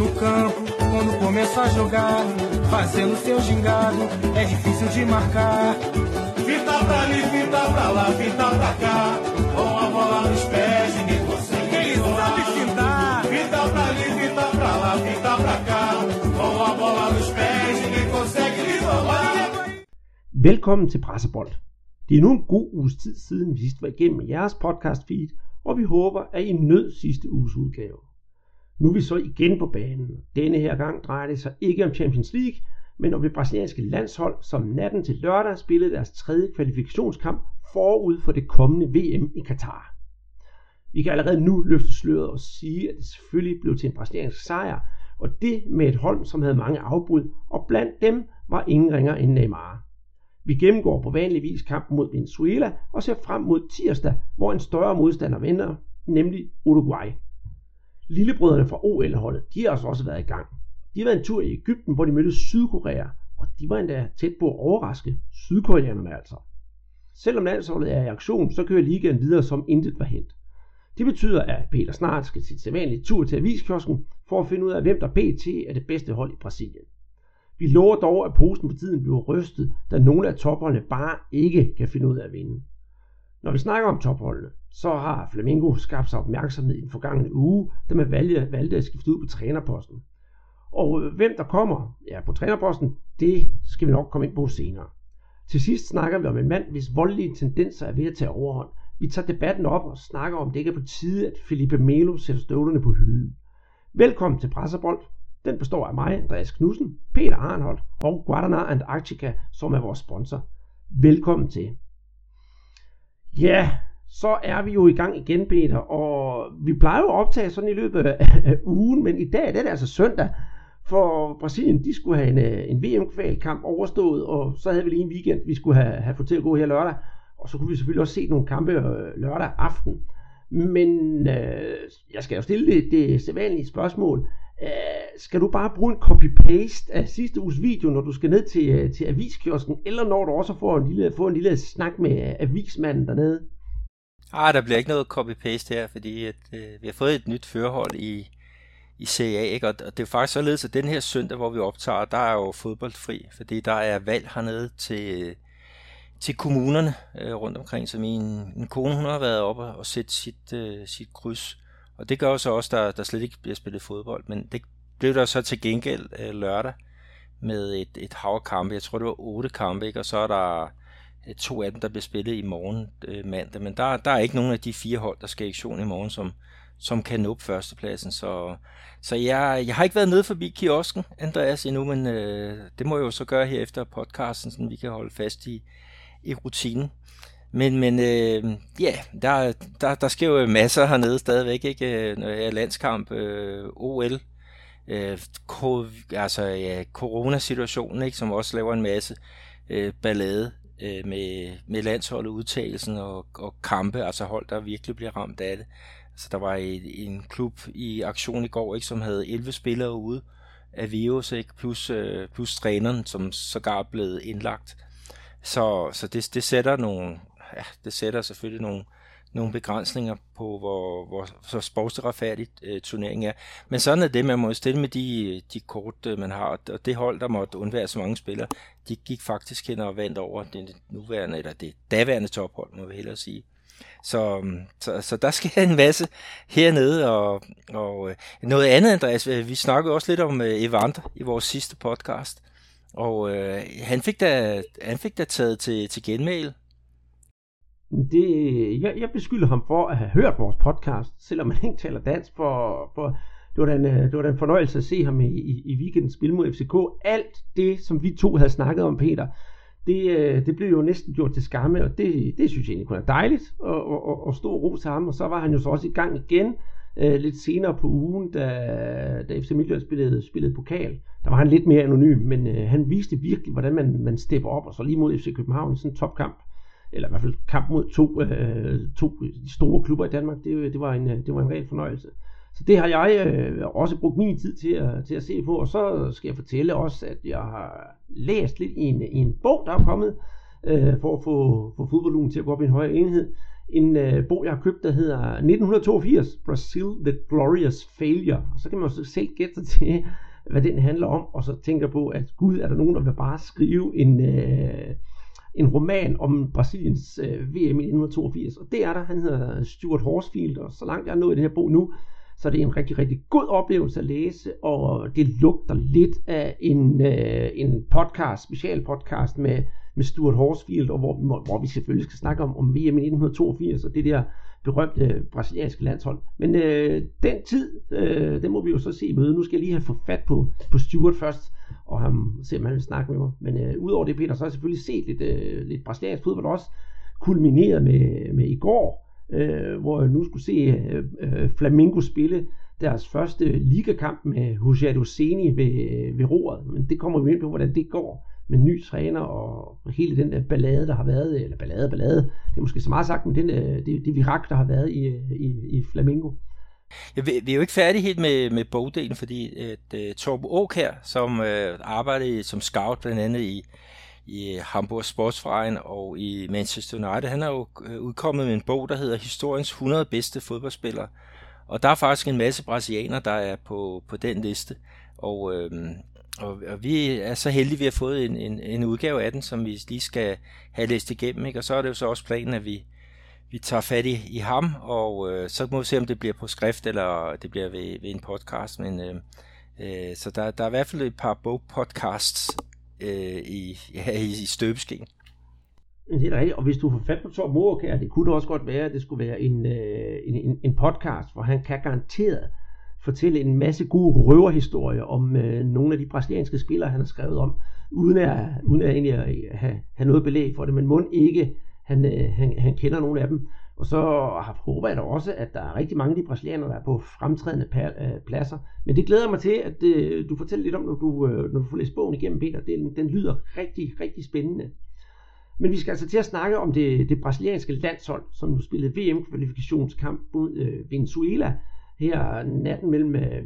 no campo, quando começa a jogar, fazendo seu gingado, é difícil de marcar. Fita pra ali, fita pra lá, fita pra cá, com a bola nos pés, ninguém consegue. Ele sabe fintar. Fita pra ali, fita pra lá, fita pra cá, com a bola nos pés, ninguém consegue lhe roubar. Velkommen til Pressebold. Det er nu en god uges tid siden, vi sidst var igennem jeres podcast feed, og vi håber, at I nød sidste uges udgave. Nu er vi så igen på banen. Denne her gang drejer det sig ikke om Champions League, men om det brasilianske landshold, som natten til lørdag spillede deres tredje kvalifikationskamp forud for det kommende VM i Katar. Vi kan allerede nu løfte sløret og sige, at det selvfølgelig blev til en brasiliansk sejr, og det med et hold, som havde mange afbud, og blandt dem var ingen ringer end Neymar. Vi gennemgår på vanlig vis kampen mod Venezuela og ser frem mod tirsdag, hvor en større modstander vender, nemlig Uruguay. Lillebrødrene fra OL-holdet, de har altså også været i gang. De har været en tur i Ægypten, hvor de mødte Sydkorea, og de var endda tæt på at overraske sydkoreanerne altså. Selvom landsholdet er i aktion, så kører ligaen videre som intet var hent. Det betyder, at Peter snart skal til sædvanlige tur til aviskiosken for at finde ud af, hvem der pt. er det bedste hold i Brasilien. Vi lover dog, at posen på tiden bliver rystet, da nogle af topholdene bare ikke kan finde ud af at vinde. Når vi snakker om topholdene, så har Flamengo skabt sig opmærksomhed i den forgangne uge, da man valgte, valgte at skifte ud på trænerposten. Og øh, hvem der kommer ja, på trænerposten, det skal vi nok komme ind på senere. Til sidst snakker vi om en mand, hvis voldelige tendenser er ved at tage overhånd. Vi tager debatten op og snakker om, det ikke er på tide, at Felipe Melo sætter støvlerne på hylden. Velkommen til Presserbold. Den består af mig, Andreas Knudsen, Peter Arnholdt og Guadana Antarctica, som er vores sponsor. Velkommen til. Ja, så er vi jo i gang igen, Peter, og vi plejer jo at optage sådan i løbet af ugen, men i dag det er det altså søndag, for Brasilien, de skulle have en, øh, en VM-kvalkamp overstået, og så havde vi lige en weekend, vi skulle have, have fået til at gå her lørdag, og så kunne vi selvfølgelig også se nogle kampe øh, lørdag aften. Men øh, jeg skal jo stille det, det sædvanlige spørgsmål. Øh, skal du bare bruge en copy-paste af sidste uges video, når du skal ned til, øh, til aviskiosken, eller når du også får en lille, får en lille snak med avismanden dernede? Ah, der bliver ikke noget copy-paste her, fordi at, øh, vi har fået et nyt førhold i, i CA, ikke? og det er faktisk således, at den her søndag, hvor vi optager, der er jo fodboldfri, fordi der er valg hernede til, til kommunerne øh, rundt omkring, så min, min kone hun har været oppe og set sit, øh, sit kryds, og det gør jo så også, der, der slet ikke bliver spillet fodbold, men det blev der så til gengæld øh, lørdag med et, et hav kampe, jeg tror det var otte kampe, ikke? og så er der Øh, to af dem, der bliver spillet i morgen øh, mandag, men der, der er ikke nogen af de fire hold, der skal i aktion i morgen, som, som kan nå førstepladsen. Så, så jeg, jeg har ikke været nede forbi kiosken, Andreas, endnu, men øh, det må jeg jo så gøre her efter podcasten, så vi kan holde fast i, i rutinen. Men, men øh, ja, der, der, der sker jo masser hernede stadigvæk, ikke? Øh, når jeg er landskamp, øh, OL, øh, ko, altså ja, coronasituationen, ikke? som også laver en masse øh, ballade øh, med, med landsholdet, udtagelsen og, og kampe, altså hold, der virkelig bliver ramt af det. Så der var en, en klub i aktion i går, ikke, som havde 11 spillere ude af virus, ikke, plus, øh, plus træneren, som sågar blevet indlagt. Så, så det, det sætter nogle, ja, det sætter selvfølgelig nogle, nogle begrænsninger på, hvor, hvor så sportsretfærdigt øh, turneringen er. Men sådan er det, man må stille med de, de kort, øh, man har. Og det hold, der måtte undvære så mange spillere, de gik faktisk hen og vandt over det nuværende, eller det daværende tophold, må vi hellere sige. Så, så, så der sker en masse hernede, og, og øh, noget andet, Andreas, vi snakkede også lidt om øh, Evander i vores sidste podcast, og øh, han, fik da, han fik da taget til, til genmail. Det, jeg, jeg beskylder ham for at have hørt vores podcast, selvom man ikke taler dansk, for, for det, var da en, øh, det var da en fornøjelse at se ham i, i, i weekendens spil mod FCK. Alt det, som vi to havde snakket om, Peter, det, øh, det blev jo næsten gjort til skamme, og det, det synes jeg egentlig kun er dejligt, og, og, og stor ro til ham, og så var han jo så også i gang igen, øh, lidt senere på ugen, da, da FC Midtjylland spillede, spillede pokal. Der var han lidt mere anonym, men øh, han viste virkelig, hvordan man, man stepper op, og så lige mod FC København i sådan en topkamp, eller i hvert fald kamp mod to, øh, to store klubber i Danmark, det, det, var, en, øh, det var en ren fornøjelse. Så det har jeg øh, også brugt min tid til at, til at se på, og så skal jeg fortælle også, at jeg har læst lidt i en, i en bog, der er kommet, øh, for at få, få fodboldlugen til at gå op i en højere enhed. en øh, bog, jeg har købt, der hedder 1982, Brazil, The Glorious Failure. Og så kan man jo selv gætte til, hvad den handler om, og så tænker på, at gud, er der nogen, der vil bare skrive en, øh, en roman om Brasiliens øh, VM i 1982. Og det er der, han hedder Stuart Horsfield, og så langt jeg er nået i den her bog nu, så det er en rigtig, rigtig god oplevelse at læse, og det lugter lidt af en, øh, en podcast, special podcast med, med Stuart Horsfield, og hvor, hvor vi selvfølgelig skal snakke om, om VM i 1982, og det der berømte brasilianske landshold. Men øh, den tid, øh, den må vi jo så se i møde. Nu skal jeg lige have fået fat på, på Stuart først, og ham, se om han vil snakke med mig. Men øh, udover det, Peter, så har jeg selvfølgelig set lidt, øh, lidt brasiliansk fodbold også, kulmineret med, med i går, øh, hvor jeg nu skulle se øh, øh, spille deres første ligakamp med Jose Ceni ved, ved roret. Men det kommer vi ind på, hvordan det går med ny træner og hele den der ballade, der har været, eller ballade, ballade, det er måske så meget sagt, men den, øh, det, det virak, der har været i, øh, i, i Flamingo. Ja, vi, vi er jo ikke færdige helt med, med bogdelen, fordi at, uh, Torben Auk her, som uh, arbejder som scout blandt andet i, i Hamburg Sportsverein og i Manchester United, han har jo udkommet med en bog, der hedder Historiens 100 bedste fodboldspillere. Og der er faktisk en masse brasilianere, der er på, på den liste. Og, øhm, og, og vi er så heldige, at vi har fået en, en, en udgave af den, som vi lige skal have læst igennem. Ikke? Og så er det jo så også planen, at vi, vi tager fat i, i ham, og øh, så må vi se, om det bliver på skrift, eller det bliver ved, ved en podcast. Men, øh, øh, så der, der er i hvert fald et par bogpodcasts øh, i, ja, i, i støbeskeen. Det er rigtigt, og hvis du får fat på Thor Morkær, det kunne det også godt være, at det skulle være en, øh, en, en, en podcast, hvor han kan garanteret fortælle en masse gode røverhistorier om øh, nogle af de brasilianske spillere, han har skrevet om, uden at, uden at egentlig at øh, have, have noget belæg for det, men må ikke, han, øh, han, han kender nogle af dem. Og så håber jeg da også, at der er rigtig mange af de brasilianere, der er på fremtrædende øh, pladser. Men det glæder mig til, at øh, du fortæller lidt om, når du, øh, når du får læst bogen igennem, Peter. Den, den lyder rigtig, rigtig spændende. Men vi skal altså til at snakke om det, det brasilianske landshold, som nu spillede VM-kvalifikationskamp mod øh, Venezuela her natten mellem, øh,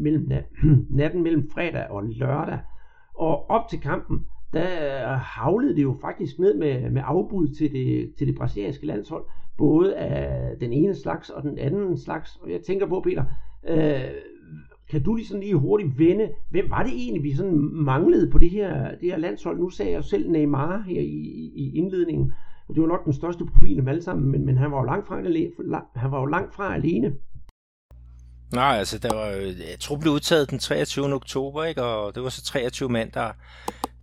mellem, natten mellem fredag og lørdag. Og op til kampen, der øh, havlede det jo faktisk ned med, med afbud til det, til det brasilianske landshold, både af den ene slags og den anden slags. Og jeg tænker på, Peter, øh, kan du lige sådan lige hurtigt vende, hvem var det egentlig, vi sådan manglede på det her, det her landshold? Nu sagde jeg jo selv Neymar her i, i indledningen, og det var nok den største profil af dem alle sammen, men, men han var jo langt fra, han var jo langt fra alene. Nej, altså der var, jeg tror, blev udtaget den 23. oktober, ikke? og det var så 23 mand, der,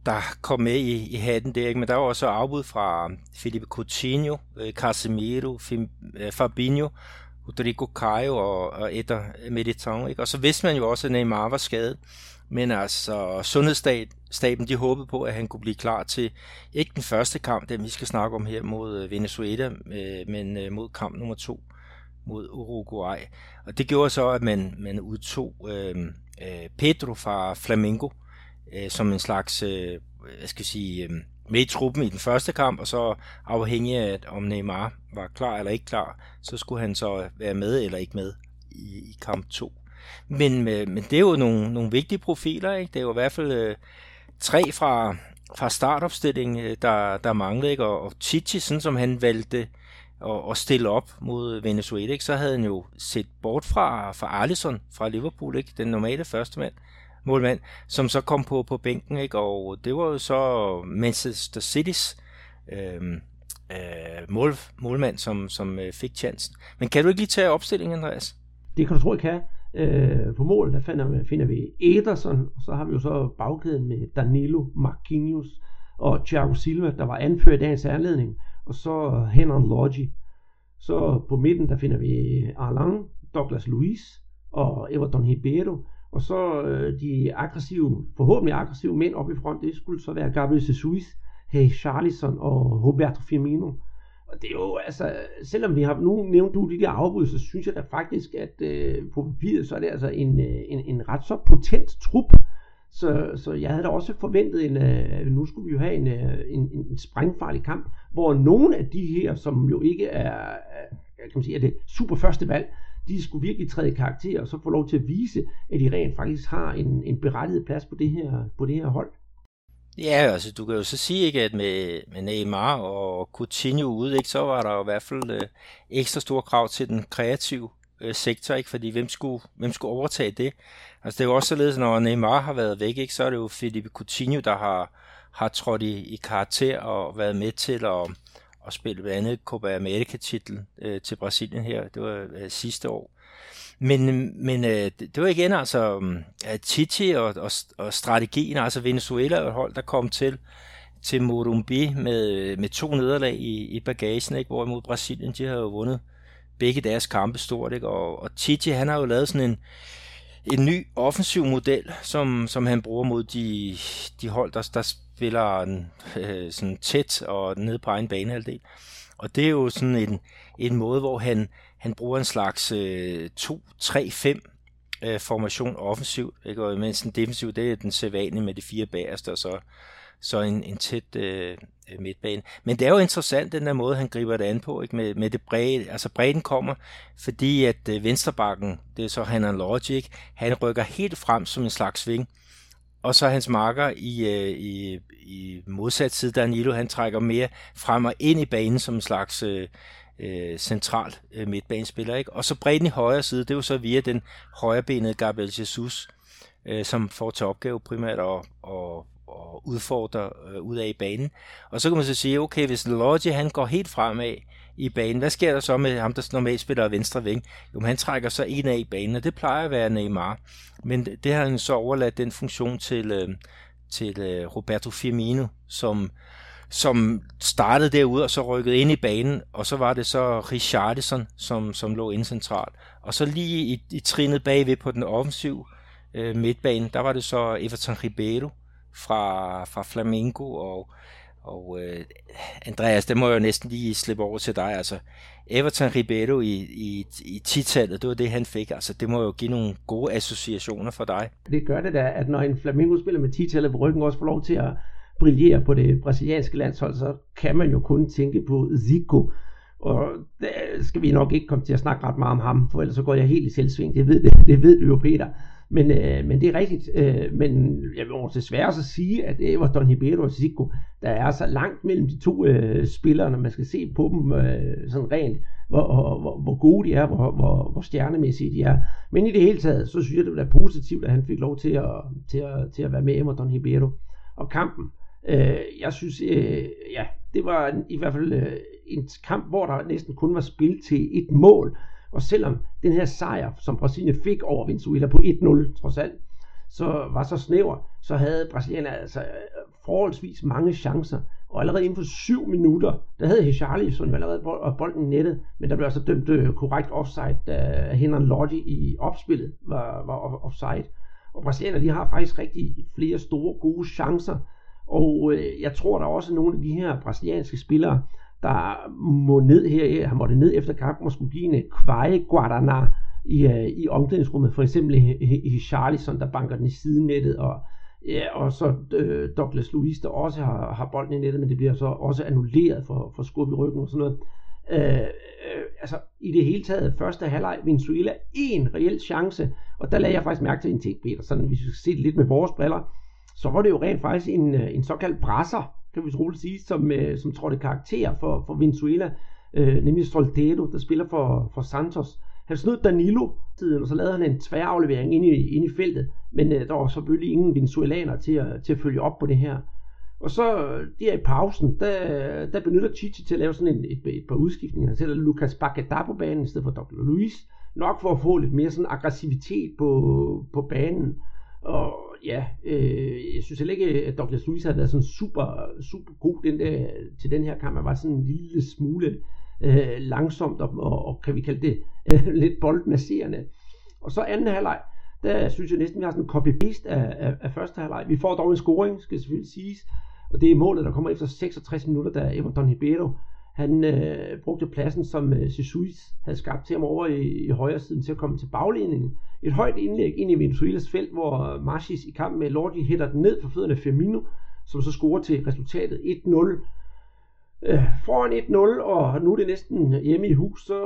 der kom med i, i hatten der, ikke? men der var også afbud fra Felipe Coutinho, øh, Casemiro, Fim, øh, Fabinho, Rodrigo Caio og, og Eder Mediton, ikke? og så vidste man jo også, at Neymar var skadet, men altså sundhedsstaben, de håbede på, at han kunne blive klar til ikke den første kamp, den vi skal snakke om her mod øh, Venezuela, men mod kamp nummer to mod Uruguay. Og det gjorde så, at man, man udtog øh, øh, Pedro fra Flamengo øh, som en slags, øh, jeg skal sige, øh, med i truppen i den første kamp, og så afhængig af, om Neymar var klar eller ikke klar, så skulle han så være med eller ikke med i, i kamp 2. Men, øh, men det er jo nogle, nogle vigtige profiler, ikke? Det er jo i hvert fald øh, tre fra, fra startopstillingen, øh, der, der manglede, ikke? Og, og Chichi, sådan som han valgte og, og stille op mod Venezuela, ikke? så havde han jo set bort fra, fra Alisson fra Liverpool, ikke? den normale første mand, målmand, som så kom på, på bænken, ikke? og det var jo så Manchester City's øh, øh, mål, målmand, som, som øh, fik chancen. Men kan du ikke lige tage opstillingen, Andreas? Det kan du tro, jeg kan. Øh, på mål, der finder, finder vi Ederson, og så har vi jo så bagkæden med Danilo, Marquinhos og Thiago Silva, der var anført i dagens anledning og så Henan Lodgy. Så på midten, der finder vi Arlan, Douglas Luiz og Everton Ribeiro. Og så øh, de aggressive, forhåbentlig aggressive mænd oppe i front, det skulle så være Gabriel Jesus, Hey Charlison og Roberto Firmino. Og det er jo, altså, selvom vi har, nu nævnt du de der afbud, så synes jeg da faktisk, at øh, på papiret, så er det altså en, øh, en, en ret så potent trup, så, så jeg havde da også forventet, en, at nu skulle vi jo have øh, en, en, en sprængfarlig kamp, hvor nogle af de her, som jo ikke er, kan man sige, er det super første valg, de skulle virkelig træde karakter og så få lov til at vise, at de rent faktisk har en, en berettiget plads på det her, på det her hold. Ja, altså du kan jo så sige ikke, at med, med Neymar og Coutinho ude, ikke, så var der jo i hvert fald øh, ekstra store krav til den kreative øh, sektor, ikke? fordi hvem skulle, hvem skulle overtage det? Altså det er jo også således, når Neymar har været væk, ikke, så er det jo Felipe Coutinho, der har, har trådt i, i karakter og været med til at, at spille blandt andet Copa America-titlen øh, til Brasilien her, det var øh, sidste år. Men, øh, men øh, det, var igen altså øh, Titi og, og, og strategien, altså Venezuela og hold, der kom til til Morumbi med, øh, med to nederlag i, i bagagen, ikke? hvorimod Brasilien, de havde jo vundet begge deres kampe stort, ikke? Og, og Titi, han har jo lavet sådan en, en ny offensiv model, som, som han bruger mod de, de hold, der, der spiller en, øh, sådan tæt og ned på egen banehalvdel. Og det er jo sådan en, en måde, hvor han, han bruger en slags øh, 2-3-5 øh, formation offensivt, ikke? og mens den defensiv, det er den sædvanlige med de fire bagerste, og så, så en, en tæt øh, Øh, midtbane. Men det er jo interessant, den der måde, han griber det an på, ikke? Med, med det brede, altså bredden kommer, fordi at øh, venstrebakken, det er så han Logic, han rykker helt frem som en slags sving, og så hans marker i, øh, i, i modsat side, Danilo, han trækker mere frem og ind i banen som en slags øh, øh, central øh, midtbanespiller. Ikke? Og så bredden i højre side, det er jo så via den højrebenede Gabriel Jesus, øh, som får til opgave primært at, at, og udfordre øh, ud af i banen. Og så kan man så sige, okay, hvis Lodge han går helt fremad i banen, hvad sker der så med ham, der normalt spiller venstre ving? Jo, han trækker så en af i banen, og det plejer at være Neymar. Men det har han så overladt den funktion til, øh, til øh, Roberto Firmino, som som startede derude og så rykkede ind i banen, og så var det så Richardson, som, som lå ind centralt. Og så lige i, i trinet bagved på den offensiv øh, midtbane, der var det så Everton Ribeiro fra, fra Flamengo, og, og øh, Andreas, det må jeg jo næsten lige slippe over til dig. Altså, Everton Ribeiro i, i, i 10-tallet, det var det, han fik. Altså, det må jo give nogle gode associationer for dig. Det gør det da, at når en Flamengo spiller med 10-tallet på ryggen, også får lov til at brillere på det brasilianske landshold, så kan man jo kun tænke på Zico. Og der skal vi nok ikke komme til at snakke ret meget om ham, for ellers så går jeg helt i selvsving. Det ved, det, det ved du jo, Peter. Men, øh, men det er rigtigt. Øh, men jeg vil også desværre så sige, at Everton Ribeiro og Zico, der er så langt mellem de to øh, spillere, når man skal se på dem øh, sådan rent, hvor, hvor, hvor gode de er, hvor, hvor, hvor stjernemæssige de er. Men i det hele taget, så synes jeg, det var positivt, at han fik lov til at, til at, til at være med Everton Ribeiro. Og kampen, Øh, jeg synes, øh, ja, det var en, i hvert fald øh, en kamp, hvor der næsten kun var spil til et mål. Og selvom den her sejr, som Brasilien fik over Venezuela på 1-0 trods alt, så var så snæver, så havde Brasilien altså øh, forholdsvis mange chancer. Og allerede inden for syv minutter, der havde Richarlison allerede bolden nettet, men der blev altså dømt øh, korrekt offside, da Henry Lodge i opspillet var, var offside. Og Brasilien, de har faktisk rigtig flere store, gode chancer, og øh, jeg tror, der er også nogle af de her brasilianske spillere, der må ned her, han måtte ned efter kampen og skulle give en eh, kveje Guadana i, øh, i omklædningsrummet. For eksempel i, i Charlison, der banker den i sidenettet, og, ja, og så øh, Douglas Luiz, der også har, har bolden i nettet, men det bliver så også annulleret for, for skub i ryggen og sådan noget. Øh, øh, altså i det hele taget, første halvleg, Venezuela, en reel chance, og der lagde jeg faktisk mærke til en ting, Peter, sådan hvis vi skal se det lidt med vores briller, så var det jo rent faktisk en, øh, en såkaldt brasser, kan vi roligt sige, som, øh, som trådte karakter for, for Venezuela, øh, nemlig Soltero, der spiller for, for Santos. Han snød Danilo tiden, og så lavede han en tværaflevering ind i, ind i feltet, men øh, der var selvfølgelig ingen venezuelaner til at, til at følge op på det her. Og så øh, der i pausen, der, der benytter Chichi til at lave sådan en, et, et par udskiftninger. Han sætter Lucas Paquetá på banen i stedet for Dr. Luis. Nok for at få lidt mere sådan aggressivitet på, på banen. Og ja, øh, jeg synes heller ikke, at Douglas Luiz har været sådan super, super god den der, til den her kamp. Han var sådan en lille smule øh, langsomt og, og, og, kan vi kalde det øh, lidt boldmasserende. Og så anden halvleg, der synes jeg næsten, vi har sådan en copy-paste af, af, af første halvleg. Vi får dog en scoring, skal selvfølgelig siges. Og det er målet, der kommer efter 66 minutter, da Everton Ribeiro han øh, brugte pladsen, som øh, Jesus havde skabt til ham over i, i højre siden til at komme til baglinjen. Et højt indlæg ind i Venezuelas felt, hvor Marchis i kamp med Lordi hætter den ned for fødderne af Firmino, som så scorer til resultatet 1-0. Øh, foran 1-0, og nu er det næsten hjemme i hus, så,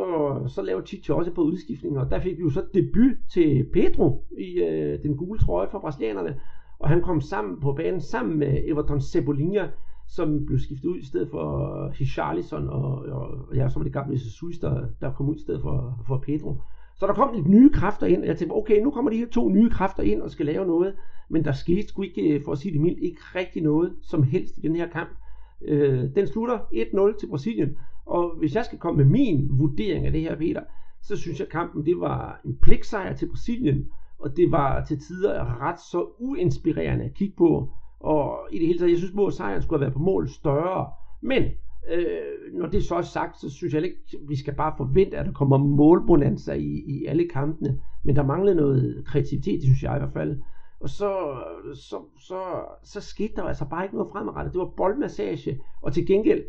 så laver Tite også på udskiftning, og der fik vi jo så debut til Pedro i øh, den gule trøje for brasilianerne. og han kom sammen på banen sammen med Everton Cebolinha, som blev skiftet ud i stedet for Hicharlison og, og, og ja, så var det gamle Jesus, der, der kom ud i stedet for, for Pedro. Så der kom lidt nye kræfter ind, og jeg tænkte, okay, nu kommer de her to nye kræfter ind og skal lave noget, men der skete sgu ikke, øh, for at sige det mildt, ikke rigtig noget som helst i den her kamp. Øh, den slutter 1-0 til Brasilien, og hvis jeg skal komme med min vurdering af det her, Peter, så synes jeg, at kampen det var en pligtsejr til Brasilien, og det var til tider ret så uinspirerende at kigge på. Og i det hele taget, jeg synes, at sejren skulle have været på mål større. Men øh, når det så er sagt, så synes jeg ikke, vi skal bare forvente, at der kommer målbonanza i, i alle kampene. Men der manglede noget kreativitet, det synes jeg i hvert fald. Og så, så, så, så skete der altså bare ikke noget fremadrettet. Det var boldmassage, og til gengæld,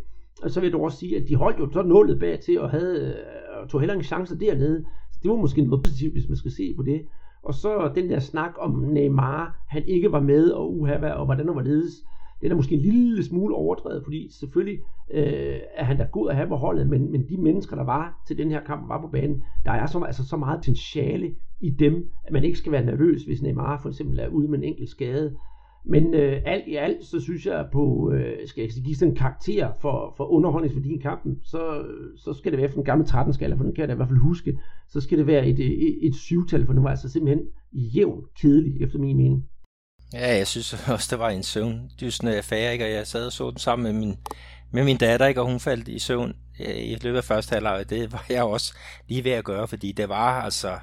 så vil jeg dog også sige, at de holdt jo så nålet bag til og havde, øh, og tog heller en chance dernede. Så det var måske noget positivt, hvis man skal se på det. Og så den der snak om Neymar, han ikke var med, og uha, og hvordan han var ledes, den er måske en lille smule overdrevet, fordi selvfølgelig øh, er han da god at have på holdet, men, men de mennesker, der var til den her kamp, var på banen, der er så, altså, så meget potentiale i dem, at man ikke skal være nervøs, hvis Neymar for eksempel er ude med en enkelt skade. Men øh, alt i alt, så synes jeg på, øh, skal jeg give sådan en karakter for, for underholdningsværdien i kampen, så, så skal det være for den gamle 13-skala, for den kan jeg da i hvert fald huske, så skal det være et, øh, et, et syvtal, for den var altså simpelthen jævn kedelig, efter min mening. Ja, jeg synes også, det var en søvndysende øh, affære, ikke? og jeg sad og så den sammen med min, med min datter, ikke? og hun faldt i søvn øh, i løbet af første halvleg. Det var jeg også lige ved at gøre, fordi det var altså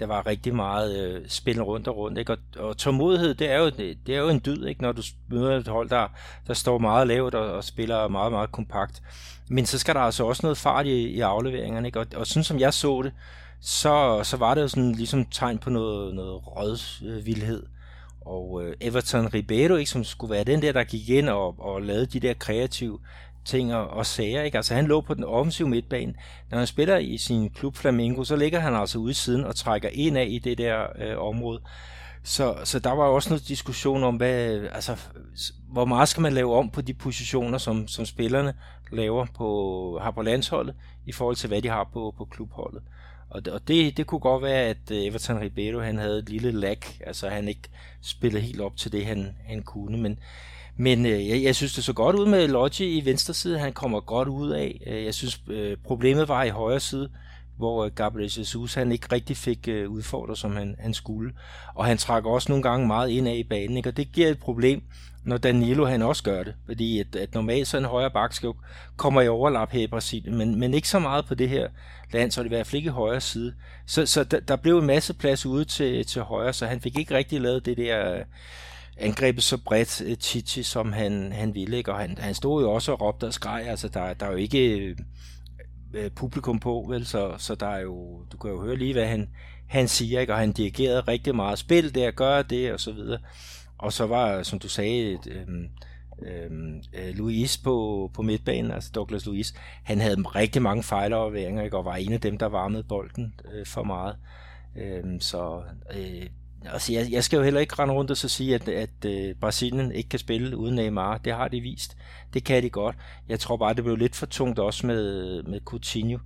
der var rigtig meget øh, spil rundt og rundt. Ikke? Og, og tålmodighed, det er, jo, det, det er jo en dyd, ikke? når du møder et hold, der, der står meget lavt og, og spiller meget, meget kompakt. Men så skal der altså også noget fart i, i afleveringerne. Ikke? Og, og sådan som jeg så det, så, så var det jo sådan ligesom tegn på noget, noget rødvildhed. Og øh, Everton Ribeiro, ikke, som skulle være den der, der gik ind og, og lavede de der kreative ting og, og sager. Ikke? Altså han lå på den offensive midtbane. Når han spiller i sin klub Flamengo, så ligger han altså ude i siden og trækker ind af i det der øh, område. Så, så der var jo også noget diskussion om, hvad, altså, hvor meget skal man lave om på de positioner, som, som spillerne laver på, har på landsholdet, i forhold til hvad de har på, på klubholdet. Og, det, og det, det kunne godt være, at øh, Everton Ribeiro han havde et lille lag, altså han ikke spillede helt op til det, han, han kunne. Men, men øh, jeg, jeg synes, det så godt ud med Lodge i venstre side. Han kommer godt ud af. Øh, jeg synes, øh, problemet var i højre side, hvor øh, Gabriel Jesus han ikke rigtig fik øh, udfordret, som han, han skulle. Og han trækker også nogle gange meget ind af i banen, ikke? og det giver et problem, når Danilo han også gør det. Fordi at, at normalt så en højre bak skal kommer i overlap her i Brasilien, men, men ikke så meget på det her land, så det i hvert fald ikke i højre side. Så, så der, der blev en masse plads ude til, til højre, så han fik ikke rigtig lavet det der angrebet så bredt øh, uh, Chichi, som han, han ville. Ikke? Og han, han stod jo også og råbte og skreg. Altså, der, der er jo ikke øh, publikum på, vel? Så, så der er jo, du kan jo høre lige, hvad han, han siger, ikke? og han dirigerede rigtig meget. Spil det, gør det, og så videre. Og så var, som du sagde, et, øhm, øhm, Luis på, på midtbanen, altså Douglas Luis, han havde rigtig mange fejloverværinger, ikke? og var en af dem, der varmede bolden øh, for meget. Øhm, så øh, altså jeg, jeg skal jo heller ikke rende rundt og så sige, at, at øh, Brasilien ikke kan spille uden Neymar. Det har de vist. Det kan de godt. Jeg tror bare, det blev lidt for tungt også med, med Coutinho.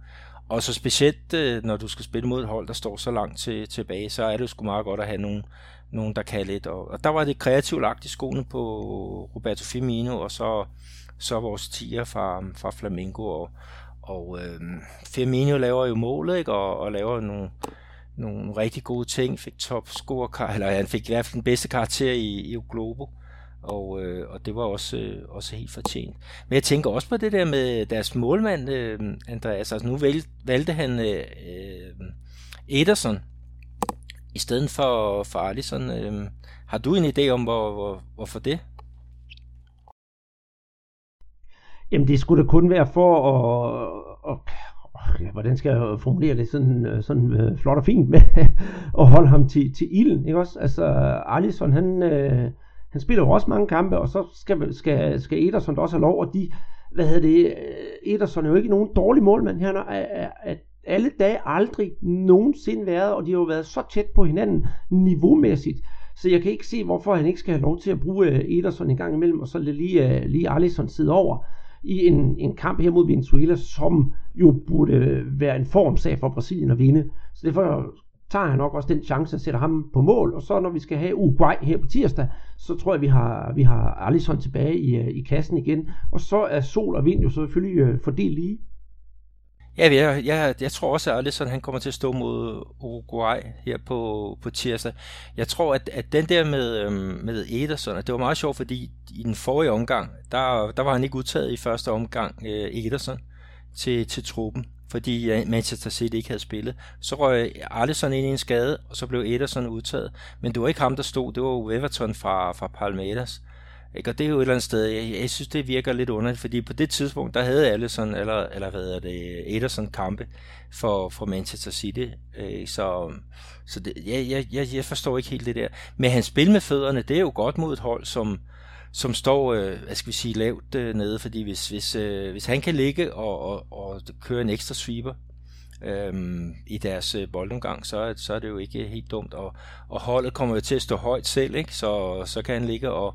Og så specielt, øh, når du skal spille mod et hold, der står så langt til, tilbage, så er det jo sgu meget godt at have nogen, nogen der kan lidt. Og, og der var det kreativt lagt i skoene på Roberto Firmino, og så, så vores tiger fra, fra Flamengo. Og, og øh, Firmino laver jo målet, ikke? Og, og laver nogle nogle rigtig gode ting, fik top score, eller han fik i hvert fald den bedste karakter i, i Globo, og, øh, og det var også, øh, også helt fortjent. Men jeg tænker også på det der med deres målmand, øh, Andreas, altså nu valg, valgte han øh, øh, Ederson i stedet for, for Alisson. Øh, har du en idé om, hvor, hvor, hvorfor det? Jamen det skulle da kun være for at, at, hvordan skal jeg formulere det? Sådan, øh, sådan øh, flot og fint med at holde ham til, til ilden, ikke også? Altså, Alisson, han, øh, han spiller jo også mange kampe, og så skal, skal, skal Ederson også have lov, og de, hvad hedder det, øh, Ederson er jo ikke nogen dårlig målmand, han har at alle dage aldrig nogensinde været, og de har jo været så tæt på hinanden niveaumæssigt, så jeg kan ikke se, hvorfor han ikke skal have lov til at bruge øh, Ederson en gang imellem, og så lige, lige Alisson sidde over i en, en kamp her mod Venezuela, som jo burde være en formsag for Brasilien at vinde. Så derfor tager han nok også den chance at sætte ham på mål. Og så når vi skal have Uruguay her på tirsdag, så tror jeg, vi har, vi har Alisson tilbage i, øh, i kassen igen. Og så er sol og vind jo selvfølgelig øh, fordelt lige. Ja, jeg, jeg, jeg tror også, at Alisson han kommer til at stå mod Uruguay her på, på tirsdag. Jeg tror, at, at den der med, øhm, med Ederson, det var meget sjovt, fordi i den forrige omgang, der, der var han ikke udtaget i første omgang, øh, Ederson, til, til truppen fordi Manchester City ikke havde spillet. Så røg Alisson ind i en skade, og så blev Ederson udtaget. Men det var ikke ham, der stod, det var Everton fra, fra Palmeiras. Ikke? Og det er jo et eller andet sted, jeg, jeg synes, det virker lidt underligt, fordi på det tidspunkt, der havde Alisson, eller, eller hvad hedder det, Ederson kampe for, for Manchester City. Ikke? Så, så det, jeg, jeg, jeg, forstår ikke helt det der. Men hans spil med fødderne, det er jo godt mod et hold, som, som står, øh, hvad skal vi sige, lavt øh, nede, fordi hvis, hvis, øh, hvis han kan ligge og, og, og køre en ekstra sweeper øhm, i deres øh, boldomgang, så, så er det jo ikke helt dumt, og, og holdet kommer jo til at stå højt selv, ikke? Så, så kan han ligge og,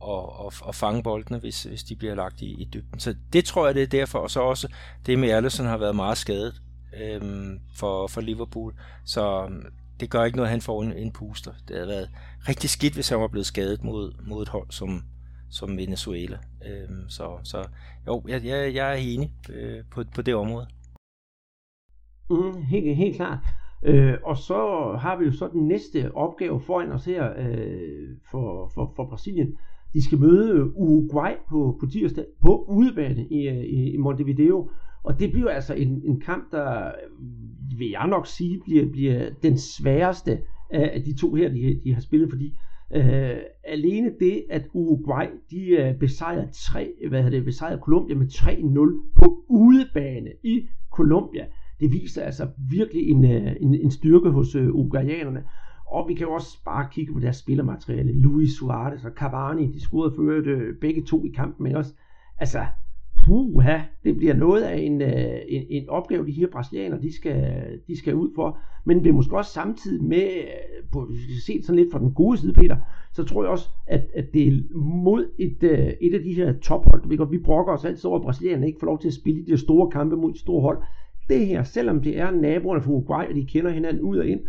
og, og, og fange boldene, hvis, hvis de bliver lagt i, i dybden. Så det tror jeg, det er derfor, og så også det med Allison har været meget skadet øhm, for, for Liverpool, så øhm, det gør ikke noget, at han får en, en puster. Det havde været rigtig skidt, hvis han var blevet skadet mod, mod et hold som, som Venezuela. Øhm, så, så jo, jeg, jeg, jeg er enig øh, på, på det område. Mm, helt, helt klart. Øh, og så har vi jo så den næste opgave foran os her øh, for, for, for Brasilien. De skal møde øh, Uruguay på, på tirsdag på udebane i, øh, i, i Montevideo. Og det bliver altså en, en kamp, der øh, vil jeg nok sige, bliver, bliver den sværeste af de to her, de, de har spillet, fordi øh, alene det, at Uruguay, de øh, besejrede, tre, hvad hedder det, besejrede Colombia med 3-0 på udebane i Colombia, det viser altså virkelig en, en, en styrke hos øh, uruguayanerne. Og vi kan jo også bare kigge på deres spillermateriale. Luis Suarez og Cavani, de scorede for øh, begge to i kampen, men også, altså, puha, det bliver noget af en, øh, en, en opgave, de her brasilianere, de skal, de skal ud for. Men det måske også samtidig med, øh, på, hvis vi se sådan lidt fra den gode side, Peter, så tror jeg også, at, at det er mod et, et af de her tophold. Vi, godt, vi brokker os altid over, at brasilianerne ikke får lov til at spille de store kampe mod store hold. Det her, selvom det er naboerne fra Uruguay, og de kender hinanden ud og ind,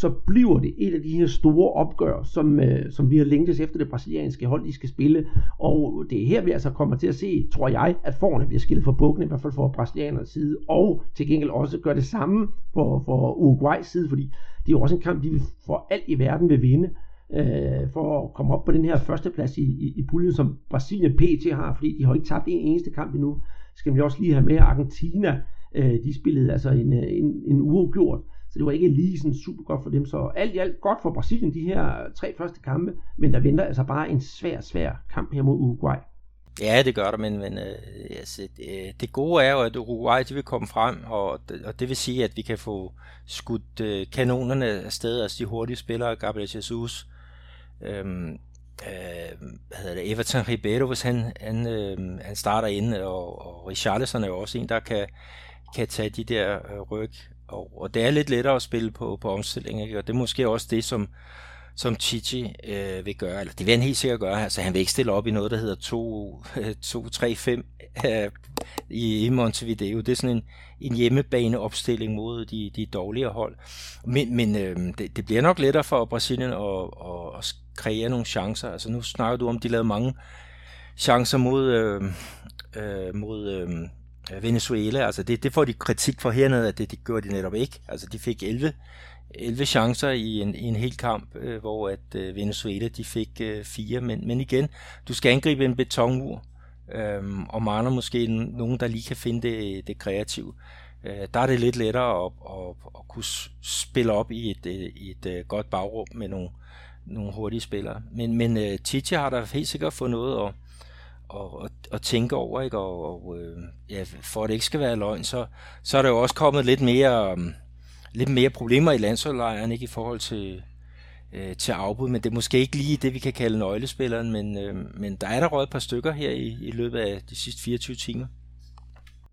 så bliver det et af de her store opgør, som, øh, som vi har længtes efter det brasilianske hold, de skal spille. Og det er her, vi altså kommer til at se, tror jeg, at forerne bliver skilt for bukkene, i hvert fald for brasilianernes side, og til gengæld også gør det samme for, for Uruguays side, fordi det er jo også en kamp, de for alt i verden vil vinde øh, for at komme op på den her førsteplads i, i, i puljen, som Brasilien PT har, fordi de har ikke tabt en eneste kamp endnu. Skal vi også lige have med Argentina, øh, de spillede altså en, øh, en, en uafgjort, så det var ikke lige sådan super godt for dem. Så alt i alt godt for Brasilien, de her tre første kampe, men der venter altså bare en svær, svær kamp her mod Uruguay. Ja, det gør der, men, men øh, altså, det, det gode er jo, at Uruguay de vil komme frem, og, og det vil sige, at vi kan få skudt øh, kanonerne afsted, altså de hurtige spillere, Gabriel Jesus, øhm, øh, hvad hedder det, Everton Ribeiro, hvis han, han, øh, han starter ind, og, og Richarlison er jo også en, der kan, kan tage de der øh, ryg og, og det er lidt lettere at spille på, på omstilling, ikke? og det er måske også det, som, som Chichi øh, vil gøre, eller det vil han helt sikkert gøre, altså han vil ikke stille op i noget, der hedder 2-3-5 øh, øh, i, i Montevideo, det er sådan en, en hjemmebaneopstilling mod de, de dårligere hold, men, men øh, det, det bliver nok lettere for Brasilien at, at, at kreere nogle chancer, altså nu snakker du om, de lavede mange chancer mod, øh, øh, mod Øh, Øh, Venezuela, altså det, det får de kritik for hernede, at det, det gjorde de netop ikke. Altså de fik 11, 11 chancer i en, i en hel kamp, øh, hvor at øh, Venezuela de fik øh, fire. Men, men igen, du skal angribe en betonmur, øh, og mangler måske nogen, der lige kan finde det, det kreative. Øh, der er det lidt lettere at, at, at kunne spille op i et, øh, et, et, godt bagrum med nogle, nogle hurtige spillere. Men, men øh, Titi har da helt sikkert fået noget at, og, og, og tænke over, ikke? Og, og øh, ja, for at det ikke skal være løgn, så, så er der jo også kommet lidt mere, um, lidt mere problemer i landsholdlejren, ikke? I forhold til, øh, til afbud, men det er måske ikke lige det, vi kan kalde nøglespilleren, men, øh, men der er der røget et par stykker her i, i løbet af de sidste 24 timer.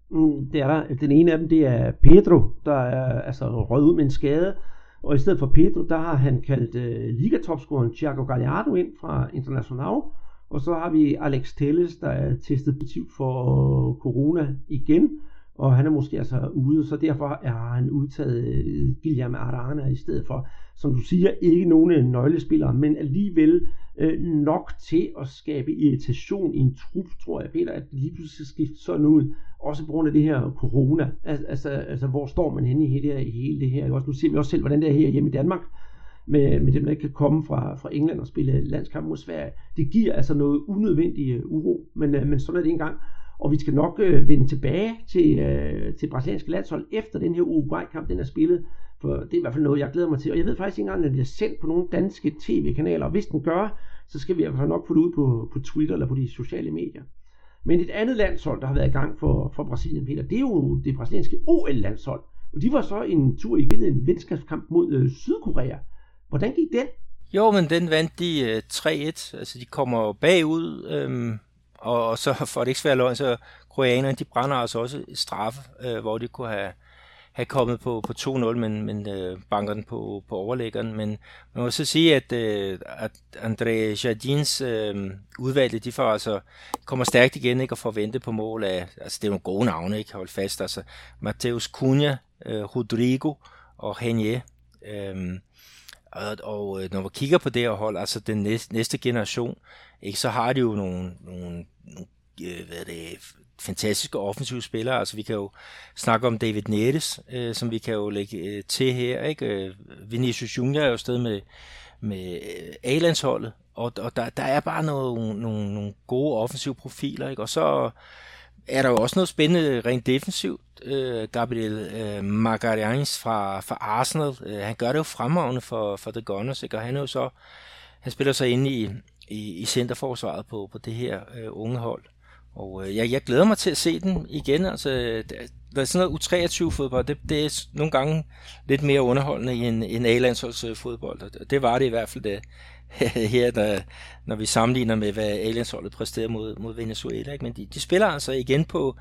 Mm, det er der. Den ene af dem, det er Pedro, der er altså røget ud med en skade, og i stedet for Pedro, der har han kaldt øh, ligatopscoren Thiago Gallardo ind fra Internacional, og så har vi Alex Telles, der er testet positiv for corona igen. og han er måske altså ude, så derfor er han udtaget øh, Guillermo Arana i stedet for, som du siger, ikke nogen øh, nøglespillere, men alligevel øh, nok til at skabe irritation i en trup, tror jeg, Peter, at lige pludselig skal skifte sådan ud, også på grund af det her corona, altså, altså hvor står man henne i hele, i hele det her, også, nu ser vi også selv, hvordan det er her hjemme i Danmark, med, med dem, der ikke kan komme fra, fra England og spille landskamp mod Sverige. Det giver altså noget unødvendig øh, uro, men, øh, men sådan er det engang. Og vi skal nok øh, vende tilbage til, øh, til brasilianske landshold efter den her Uruguay-kamp, den er spillet. For det er i hvert fald noget, jeg glæder mig til. Og jeg ved faktisk ikke engang, om den bliver sendt på nogle danske tv-kanaler. Og hvis den gør, så skal vi i hvert fald nok få det ud på, på Twitter eller på de sociale medier. Men et andet landshold, der har været i gang for, for Brasilien, Peter, det er jo det brasilianske OL-landshold. Og de var så en tur i billedet en venskabskamp mod øh, Sydkorea. Hvordan gik den? Jo, men den vandt de øh, 3-1. Altså, de kommer bagud, øhm, og, og så for det ikke svært løgn, så koreanerne, de brænder altså også straffe, øh, hvor de kunne have, have kommet på, på 2-0, men, men øh, banker den på, på overlæggeren. Men man må så sige, at, øh, at André Jardins øh, udvalgte, de får altså, kommer stærkt igen ikke, og får vente på mål af, altså det er nogle gode navne, ikke, hold fast, altså Mateus Cunha, øh, Rodrigo og Henier. Øh, og, og når man kigger på det her hold, altså den næste, næste generation, ikke, så har de jo nogle, nogle, nogle øh, hvad er det, fantastiske offensive spillere. Altså vi kan jo snakke om David Nettes, øh, som vi kan jo lægge øh, til her. Ikke? Øh, Vinicius Junior er jo sted med, med A-landsholdet, og, og der, der er bare nogle, nogle, nogle gode offensive profiler. Ikke? Og så er der jo også noget spændende rent defensivt. Øh, Gabriel øh, Magalhães fra, fra Arsenal, øh, han gør det jo fremragende for, for The Gunners, ikke? og han er jo så, han spiller så inde i, i, i centerforsvaret på, på det her øh, unge hold. Og øh, jeg, jeg glæder mig til at se den igen. Altså, der er sådan noget U23-fodbold, det, det er nogle gange lidt mere underholdende end, end A-landsholdsfodbold. Og det var det i hvert fald det, her, når, når vi sammenligner med, hvad Aliens-holdet præsterer mod, mod Venezuela. Ikke? Men de, de spiller altså igen på,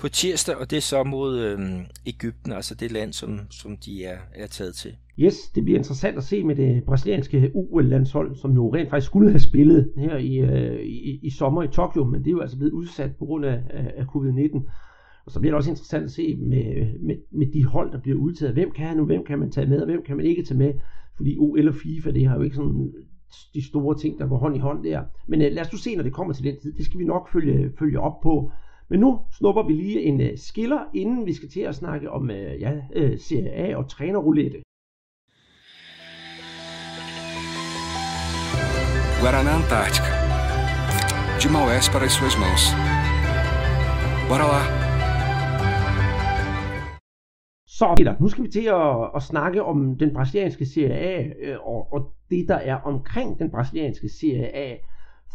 på tirsdag, og det er så mod øhm, Ægypten, altså det land, som, som de er, er taget til. Yes, det bliver interessant at se med det brasilianske UL-landshold, som jo rent faktisk skulle have spillet her i, øh, i, i sommer i Tokyo, men det er jo altså blevet udsat på grund af, af covid-19. Og så bliver det også interessant at se med, med, med de hold, der bliver udtaget. Hvem kan nu, hvem kan man tage med, og hvem kan man ikke tage med? Fordi OL og FIFA, det har jo ikke sådan de store ting, der går hånd i hånd der. Men øh, lad os nu se, når det kommer til den tid. Det skal vi nok følge, følge op på. Men nu snupper vi lige en øh, skiller, inden vi skal til at snakke om øh, ja, øh, Serie A og trænerroulette. Guaraná Antártica. De Maués para as suas mãos. Bora lá! Så Peter, nu skal vi til at, at snakke om den brasilianske Serie A øh, og, og det, der er omkring den brasilianske Serie A.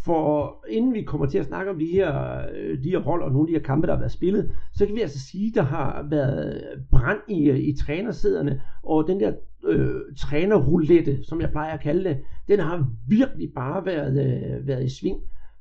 For inden vi kommer til at snakke om de her, øh, de her hold og nogle af de her kampe, der har været spillet, så kan vi altså sige, at der har været brand i, øh, i trænersæderne, og den der øh, trænerroulette, som jeg plejer at kalde det, den har virkelig bare været, øh, været i sving.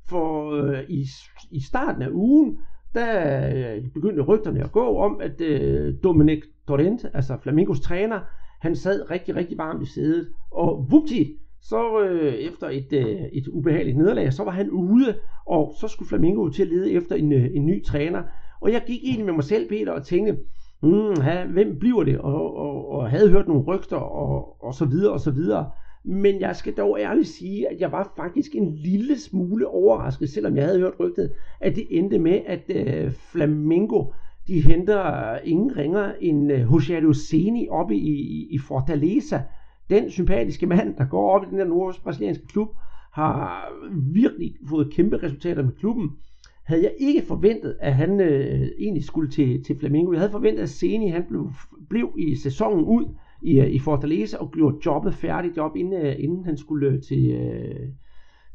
For øh, i, i starten af ugen, der øh, begyndte rygterne at gå om, at øh, Dominic Dorente, altså Flamingos træner, han sad rigtig, rigtig varmt i sædet, og vupti, så øh, efter et, øh, et ubehageligt nederlag, så var han ude, og så skulle Flamingo til at lede efter en, øh, en ny træner. Og jeg gik ind med mig selv, Peter, og tænkte, mm, ha, hvem bliver det? Og, og, og havde hørt nogle rygter, og, og så videre, og så videre. Men jeg skal dog ærligt sige, at jeg var faktisk en lille smule overrasket, selvom jeg havde hørt rygtet, at det endte med, at øh, Flamingo de henter øh, ingen ringer end øh, José Luceni oppe i, i, i Fortaleza. Den sympatiske mand, der går op i den der nordbrasilianske klub, har virkelig fået kæmpe resultater med klubben. Havde jeg ikke forventet, at han øh, egentlig skulle til, til Flamengo. Jeg havde forventet, at Seni han blev, blev i sæsonen ud i, øh, i Fortaleza og gjorde jobbet færdigt op, inden, inden han skulle til, øh,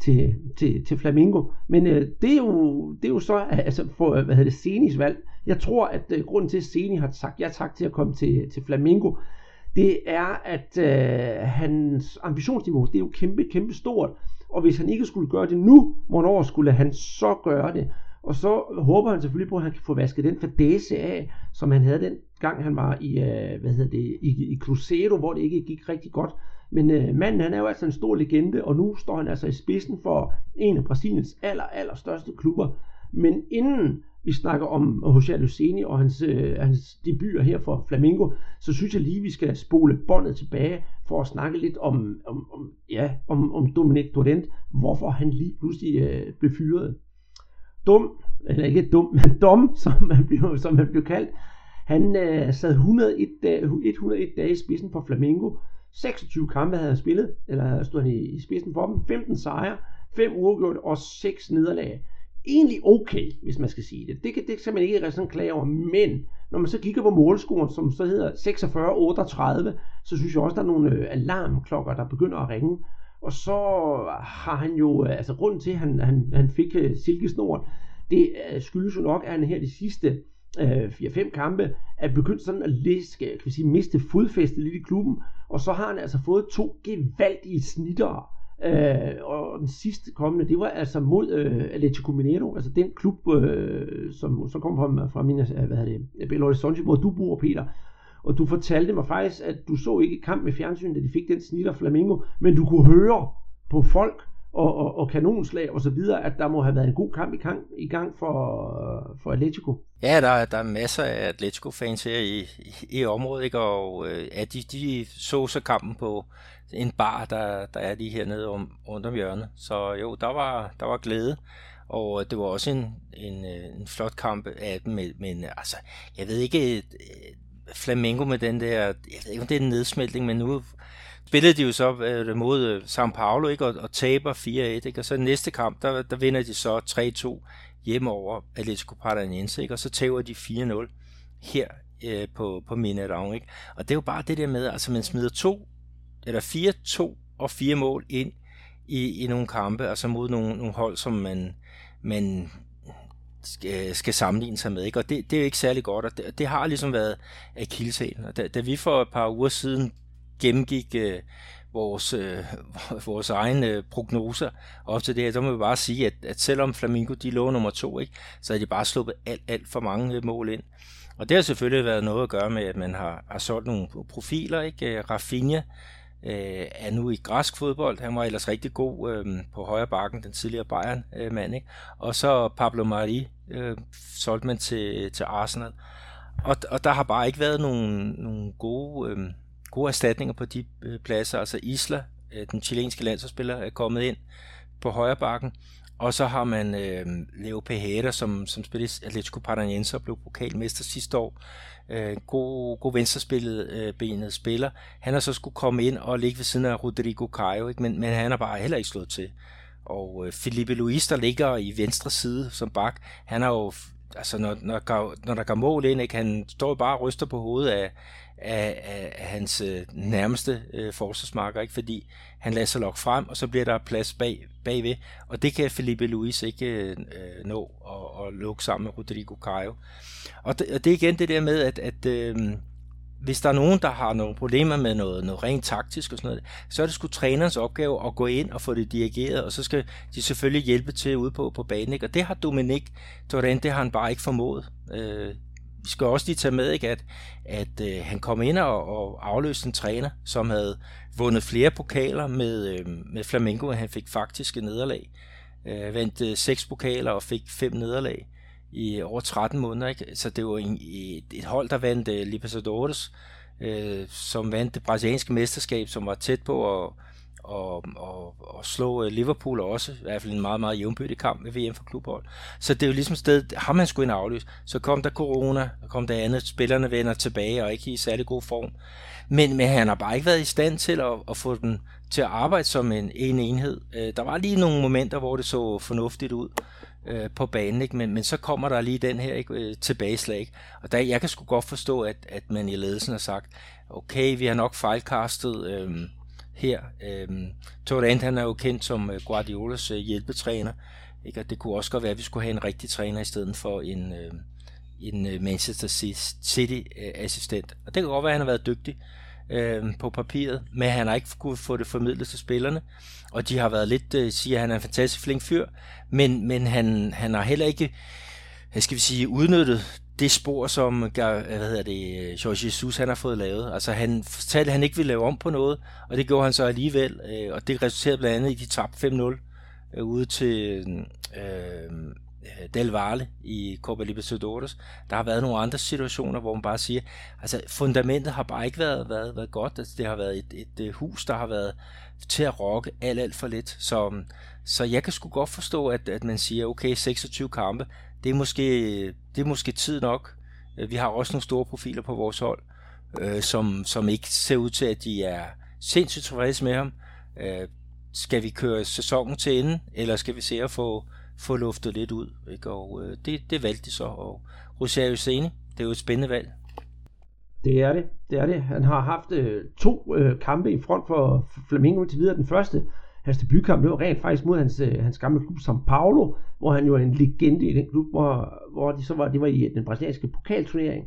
til, til, til Flamingo. Men øh, det, er jo, det er jo så altså for, hvad hedder det, Senis valg. Jeg tror, at øh, grunden til, at Seni har sagt ja tak til at komme til, til Flamingo, det er, at øh, hans ambitionsniveau, det er jo kæmpe, kæmpe stort. Og hvis han ikke skulle gøre det nu, hvornår skulle han så gøre det? Og så håber han selvfølgelig på, at han kan få vasket den fadese af, som han havde den gang, han var i, øh, hvad hedder det, i, i Cruzeiro, hvor det ikke gik rigtig godt. Men øh, manden, han er jo altså en stor legende, og nu står han altså i spidsen for en af Brasiliens aller, aller største klubber. Men inden vi snakker om José Luceni og hans, øh, hans debuter her for Flamingo, så synes jeg lige, vi skal spole båndet tilbage for at snakke lidt om, om, om, ja, om, om Dominic Dorent, hvorfor han lige pludselig øh, blev fyret. Dum, eller ikke dum, men dum, som man blev, som man blev kaldt, han øh, sad 101 dage, 101 dage i spidsen for Flamingo. 26 kampe havde han spillet, eller stod han i, i spidsen for dem. 15 sejre, 5 uafgjort og 6 nederlag egentlig okay, hvis man skal sige det. Det, kan, det kan man ikke sådan klage over, men når man så kigger på målscoren, som så hedder 46-38, så synes jeg også, der er nogle øh, alarmklokker, der begynder at ringe. Og så har han jo, øh, altså grunden til, at han, han, han fik øh, silkesnoren, det øh, skyldes jo nok, at han her de sidste øh, 4-5 kampe er begyndt sådan at læske, kan vi sige, miste fodfæstet lidt i klubben, og så har han altså fået to gevaldige snitter Øh, og den sidste kommende, det var altså mod øh, Atletico Mineiro, altså den klub, øh, som så kom fra, fra min, øh, hvad hedder det, Belo Horizonte, hvor du bor, Peter. Og du fortalte mig faktisk, at du så ikke kamp med fjernsyn, da de fik den snitter Flamingo, men du kunne høre på folk og, og, og kanonslag og så videre, at der må have været en god kamp i gang, i gang for, for Atletico. Ja, der, der er masser af Atletico-fans her i, i, i området, ikke? og øh, ja, de, de så så kampen på en bar, der, der er lige hernede om, rundt om hjørnet. Så jo, der var, der var glæde, og øh, det var også en, en, øh, en flot kamp af dem, men altså, jeg ved ikke, øh, Flamengo med den der, jeg ved ikke om det er en nedsmeltning, men nu spillede de jo så øh, mod øh, São Paulo, ikke? Og, og taber 4-1, ikke? og så næste kamp, der, der vinder de så 3-2 hjemme over Atletico Paranaense, ikke? og så tager de 4-0 her øh, på, på Mineirão, ikke? Og det er jo bare det der med, altså man smider to, eller 4-2 og fire mål ind i, i nogle kampe, altså mod nogle, nogle hold, som man, man skal, skal sammenligne sig med. Ikke? Og det, det er jo ikke særlig godt, og det, det har ligesom været akilleshælen. Og da, da vi for et par uger siden gennemgik øh, vores, øh, vores egne øh, prognoser op til det her, så må vi bare sige, at, at selvom Flamingo de lå nummer to, ikke, så havde de bare sluppet alt, alt for mange øh, mål ind. Og det har selvfølgelig været noget at gøre med, at man har, har solgt nogle profiler. Ikke? Øh, Rafinha øh, er nu i græsk fodbold. Han var ellers rigtig god øh, på højre bakken, den tidligere Bayern-mand. Øh, og så Pablo Mari øh, solgte man til, til Arsenal. Og, og der har bare ikke været nogen, nogen gode... Øh, gode erstatninger på de øh, pladser. Altså Isla, øh, den chilenske landsholdsspiller, er kommet ind på højre bakken. Og så har man øh, Leo Pejera, som, som spillede Atletico Paranaense og blev pokalmester sidste år. Øh, god, god venstrespillet øh, benet spiller. Han har så skulle komme ind og ligge ved siden af Rodrigo Caio, ikke? Men, men han har bare heller ikke slået til. Og øh, Felipe Luis, der ligger i venstre side som bak, han har jo altså når, når, når der går mål ind, ikke? han står bare og ryster på hovedet af, af, af, af hans øh, nærmeste øh, forsvarsmarker, ikke? fordi han lader sig lokke frem, og så bliver der plads bag, bagved, og det kan Felipe Luis ikke øh, øh, nå at, at lukke sammen med Rodrigo Caio. Og det, og det er igen det der med, at, at øh, hvis der er nogen, der har nogle problemer med noget, noget rent taktisk og sådan noget, så er det sgu trænerens opgave at gå ind og få det dirigeret, og så skal de selvfølgelig hjælpe til ude på, på banen. Ikke? Og det har Dominik Torrent, det har han bare ikke formået. Øh, vi skal også lige tage med, ikke, at, at øh, han kom ind og, og afløste en træner, som havde vundet flere pokaler med, øh, med Flamengo, og han fik faktiske nederlag. Øh, vandt øh, seks pokaler og fik fem nederlag i over 13 måneder. Ikke? Så det var en, et, et hold, der vandt øh, Libertadores, øh, som vandt det brasilianske mesterskab, som var tæt på at og, og, og slå øh, Liverpool også, i hvert fald en meget, meget jævnbyrdig kamp ved VM for klubhold. Så det er jo ligesom et sted, har man sgu en aflyse. Så kom der corona, og kom der andet, spillerne vender tilbage og ikke i særlig god form. Men, men han har bare ikke været i stand til at, at få den til at arbejde som en, en enhed. Øh, der var lige nogle momenter, hvor det så fornuftigt ud øh, på banen, ikke? Men, men så kommer der lige den her ikke? Øh, tilbageslag. Ikke? Og der, jeg kan sgu godt forstå, at, at man i ledelsen har sagt, okay, vi har nok fejlkastet øh, her. Øh, Torrent, han er jo kendt som øh, Guardiolas øh, hjælpetræner, ikke? og det kunne også godt være, at vi skulle have en rigtig træner i stedet for en, øhm, øh, en Manchester City-assistent. Øh, og det kan godt være, at han har været dygtig, øh, på papiret, men han har ikke kunne få det formidlet til spillerne, og de har været lidt, øh, siger at han er en fantastisk flink fyr, men, men han, han har heller ikke, hvad skal vi sige, udnyttet det spor, som øh, hvad hedder det, George Jesus han har fået lavet. Altså han fortalte, at han ikke ville lave om på noget, og det gjorde han så alligevel, øh, og det resulterede blandt andet i, de tabte 5-0 øh, ude til, øh, Del Valle i Copa Libertadores. Der har været nogle andre situationer, hvor man bare siger, altså fundamentet har bare ikke været, været, været godt. Altså, det har været et, et, et hus, der har været til at rokke alt, alt for lidt. Så, så jeg kan sgu godt forstå, at, at man siger, okay, 26 kampe, det er måske, det er måske tid nok. Vi har også nogle store profiler på vores hold, øh, som, som ikke ser ud til, at de er sindssygt tilfredse med ham. Øh, skal vi køre sæsonen til ende, eller skal vi se at få, få luftet lidt ud? Ikke? Og øh, det, det valgte de så. Og Rosario Sene, det er jo et spændende valg. Det er det, det er det. Han har haft øh, to øh, kampe i front for Flamengo til videre. Den første, hans debutkamp, det var rent faktisk mod hans, øh, hans gamle klub São Paulo, hvor han jo er en legende i den klub, hvor, hvor de så var, det var i den brasilianske pokalturnering.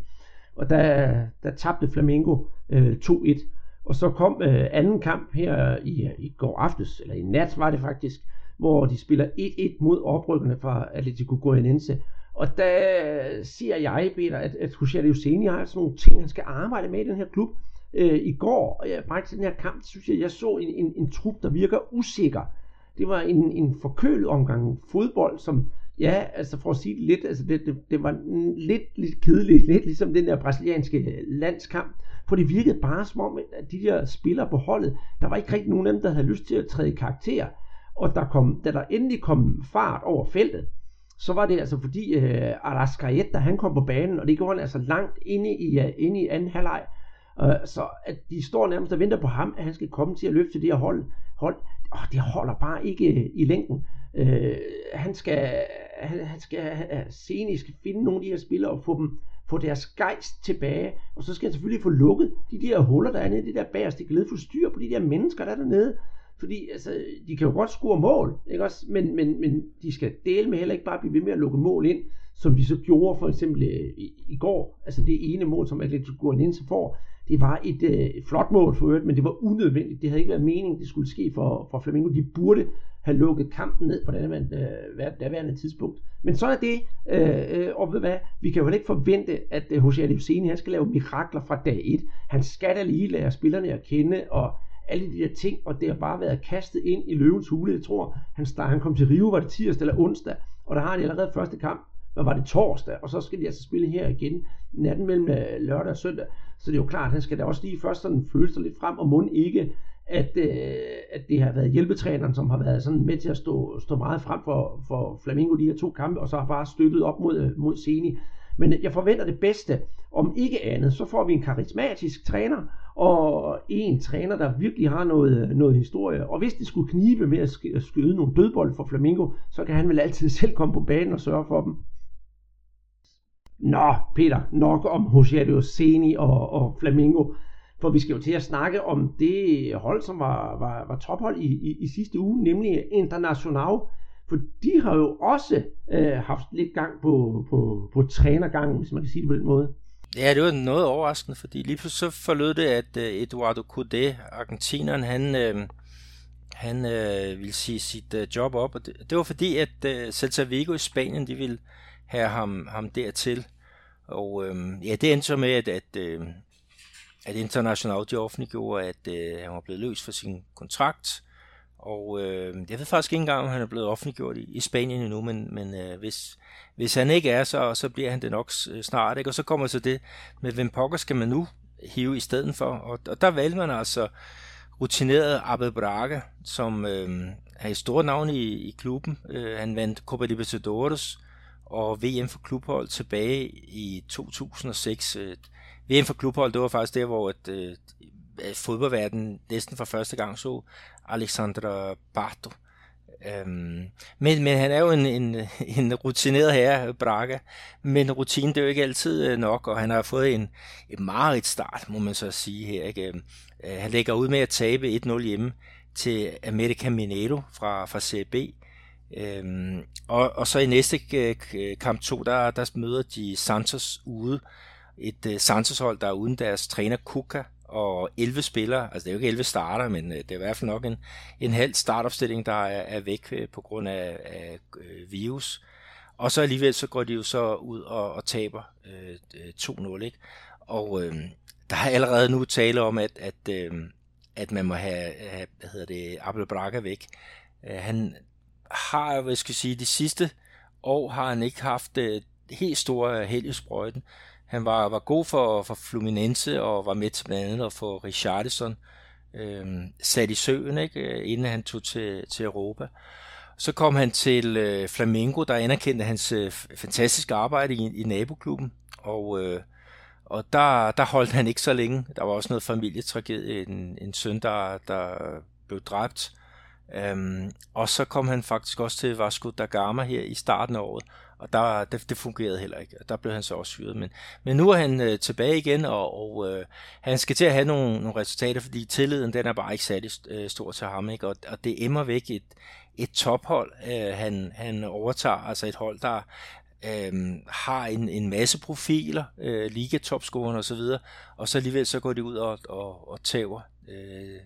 Og der, der tabte Flamengo øh, 2-1. Og så kom øh, anden kamp her i, i går aftes, eller i nat var det faktisk, hvor de spiller 1-1 mod oprykkerne fra Atletico Goianense. Og der siger jeg, Peter, at, at José Senior har sådan nogle ting, han skal arbejde med i den her klub. Øh, I går, ja, bare til den her kamp, synes jeg, jeg så en, en, en trup, der virker usikker. Det var en, en forkølet omgang fodbold, som, ja, altså for at sige det lidt, altså det, det, det var lidt, lidt kedeligt, lidt ligesom den der brasilianske landskamp, for det virkede bare som om, at de der spillere på holdet, der var ikke rigtig nogen af dem, der havde lyst til at træde i karakter. Og der kom, da der endelig kom fart over feltet, så var det altså fordi øh, Arascaeta, han kom på banen, og det gjorde han altså langt inde i, uh, inde i anden halvleg. Øh, så at de står nærmest og venter på ham, at han skal komme til at løfte det her hold. hold oh, det holder bare ikke øh, i længden. Øh, han skal, han, han skal uh, skal finde nogle af de her spillere og få dem, få deres gejst tilbage, og så skal han selvfølgelig få lukket de der huller, der er nede, det der bagerste glæde, få styr på de der mennesker, der er dernede, fordi altså, de kan jo godt score mål, ikke også? Men, men, men de skal dele med heller ikke bare blive ved med at lukke mål ind, som de så gjorde for eksempel øh, i, i går. Altså det ene mål, som Atletico Goianiense får, det var et, øh, et flot mål for øvrigt, men det var unødvendigt. Det havde ikke været meningen, det skulle ske for, for Flamengo. De burde have lukket kampen ned på det øh, daværende tidspunkt. Men så er det, øh, øh og ved hvad, vi kan jo ikke forvente, at øh, Jose Alevseni, han skal lave mirakler fra dag 1. Han skal da lige lære spillerne at kende, og alle de der ting, og det har bare været kastet ind i løvens hule. Jeg tror, han, start, han kom til Rio, var det tirsdag eller onsdag, og der har han allerede første kamp, hvad var det torsdag, og så skal de altså spille her igen natten mellem øh, lørdag og søndag. Så det er jo klart, at han skal da også lige først sådan føle sig lidt frem, og mund ikke, at, øh, at det har været hjælpetræneren, som har været sådan med til at stå, stå meget frem for, for Flamingo de her to kampe, og så har bare støttet op mod, øh, mod Seni. Men øh, jeg forventer det bedste. Om ikke andet, så får vi en karismatisk træner, og en træner, der virkelig har noget, noget historie. Og hvis det skulle knibe med at skyde nogle dødbold for Flamingo, så kan han vel altid selv komme på banen og sørge for dem. Nå, Peter, nok om José Seni og, og Flamingo. For vi skal jo til at snakke om det hold, som var, var, var tophold i, i, i sidste uge, nemlig International. For de har jo også øh, haft lidt gang på, på, på trænergangen, hvis man kan sige det på den måde. Ja, det var noget overraskende, fordi lige pludselig så forlød det, at øh, Eduardo Cudé, argentineren, han, øh, han øh, ville sige sit øh, job op. Og det, det var fordi, at øh, Celta Vigo i Spanien, de ville have ham, ham dertil. Og uh, ja, det endte så med, at, at, øh, at International de offentliggjorde, at øh, han var blevet løs for sin kontrakt. Og øh, jeg ved faktisk ikke engang, om han er blevet offentliggjort i, i Spanien endnu, men, men øh, hvis, hvis han ikke er, så, så bliver han det nok øh, snart. Ikke? Og så kommer så det med, hvem pokker skal man nu hive i stedet for? Og, og der valgte man altså rutineret Abel Braga, som øh, er et stort navn i, i klubben. Øh, han vandt Copa Libertadores og VM for klubhold tilbage i 2006. Øh, VM for klubhold, det var faktisk der, hvor et, øh, fodboldverdenen næsten for første gang så Alexandra Barto. Øhm, men, men han er jo en, en, en rutineret herre, Braga, men rutinen det er jo ikke altid øh, nok, og han har fået en, en meget start, må man så sige her. Ikke? Øhm, øh, han lægger ud med at tabe 1-0 hjemme til America Mineiro fra, fra CB. Øhm, og, og så i næste øh, øh kamp 2, der, der møder de Santos ude. Et øh, Santos-hold, der er uden deres træner Kuka, og 11 spillere, altså det er jo ikke 11 starter, men øh, det er i hvert fald nok en, en halv startopstilling, der er, er væk øh, på grund af, af øh, virus. Og så alligevel så går de jo så ud og, og taber øh, øh 2-0, ikke? Og øh, der er allerede nu tale om, at, at, øh, at man må have, have hvad hedder det, Abel Braga væk. Øh, han har, hvad skal jeg sige, de sidste og har han ikke haft øh, helt store øh, held i sprøjten. Han var, var god for, for Fluminense og var med til blandt andet at få Richardson øh, sat i søen, ikke, øh, inden han tog til, til Europa. Så kom han til øh, Flamengo, der anerkendte hans øh, fantastiske arbejde i, i naboklubben, og, øh, og der, der holdt han ikke så længe. Der var også noget familietragedie, en, en søn, der, der blev dræbt. Øhm, og så kom han faktisk også til Vasco da Gama her i starten af året, og der, det, det fungerede heller ikke. Der blev han så også syret. Men, men nu er han øh, tilbage igen, og, og øh, han skal til at have nogle, nogle resultater, fordi tilliden den er bare ikke særlig øh, stor til ham. Ikke? Og, og det emmer væk et, et tophold, øh, han, han overtager, altså et hold, der øh, har en, en masse profiler, øh, og så osv., og så alligevel så går de ud og, og, og tæver øh,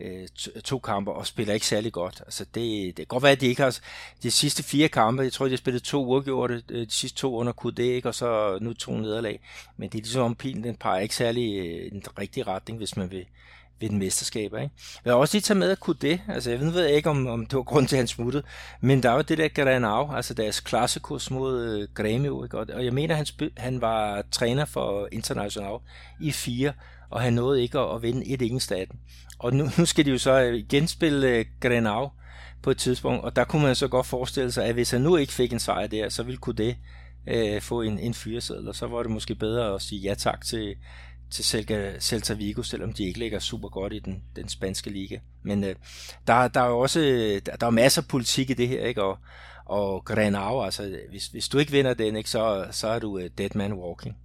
øh, to kampe og spiller ikke særlig godt. Altså det, det kan godt være, at de ikke har de sidste fire kampe, jeg tror, de har spillet to uafgjorte, øh, de sidste to under QD, ikke? og så nu to nederlag. Men det er ligesom om pilen, den peger ikke særlig øh, den rigtige retning, hvis man vil, ved den mesterskaber. Ikke? Jeg vil også lige tage med at kunne det. Altså, jeg ved ikke, om, om det var grund til, at han smuttede. Men der var det der Granau, altså deres klassekurs mod øh, Grêmio. Ikke? Og jeg mener, han, spil, han var træner for International i fire, og han nåede ikke at, at vinde et engelsk af den. Og nu, nu skal de jo så øh, genspille øh, Grenau på et tidspunkt, og der kunne man så godt forestille sig, at hvis han nu ikke fik en sejr der, så ville kunne det øh, få en, en fyreseddel, og så var det måske bedre at sige ja tak til, til Celta Vigo, selvom de ikke ligger super godt i den, den spanske liga. Men øh, der, der er jo også der, der er masser af politik i det her, ikke? Og, og Grenau, altså hvis, hvis du ikke vinder den, ikke, så, så er du uh, dead man walking.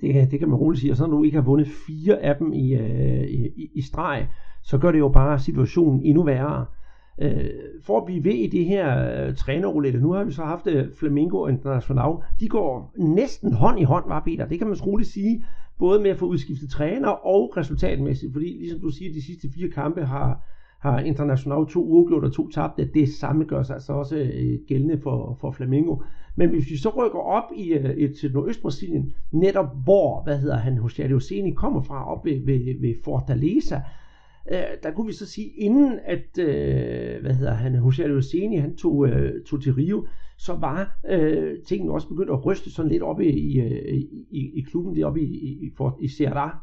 Det, det kan man roligt sige, og så når du ikke har vundet fire af dem i, øh, i, i streg, så gør det jo bare situationen endnu værre. Øh, for at blive ved i det her øh, trænerroulette, nu har vi så haft øh, Flamingo International, de går næsten hånd i hånd, var Peter, det kan man roligt sige både med at få udskiftet træner og resultatmæssigt, fordi ligesom du siger, de sidste fire kampe har, har International to uafgjort og to tabte, det samme gør sig altså også øh, gældende for, for Flamengo. Men hvis vi så rykker op i, øh, til til Nordøstbrasilien, netop hvor, hvad hedder han, José Leoceni kommer fra, op ved, ved, ved Fortaleza, øh, der kunne vi så sige, inden at, øh, hvad hedder han, José Leoceni, han tog, øh, tog til Rio, så var øh, tingene også begyndt at ryste sådan lidt op i, i, i, i klubben deroppe i, i, for, i Ceará.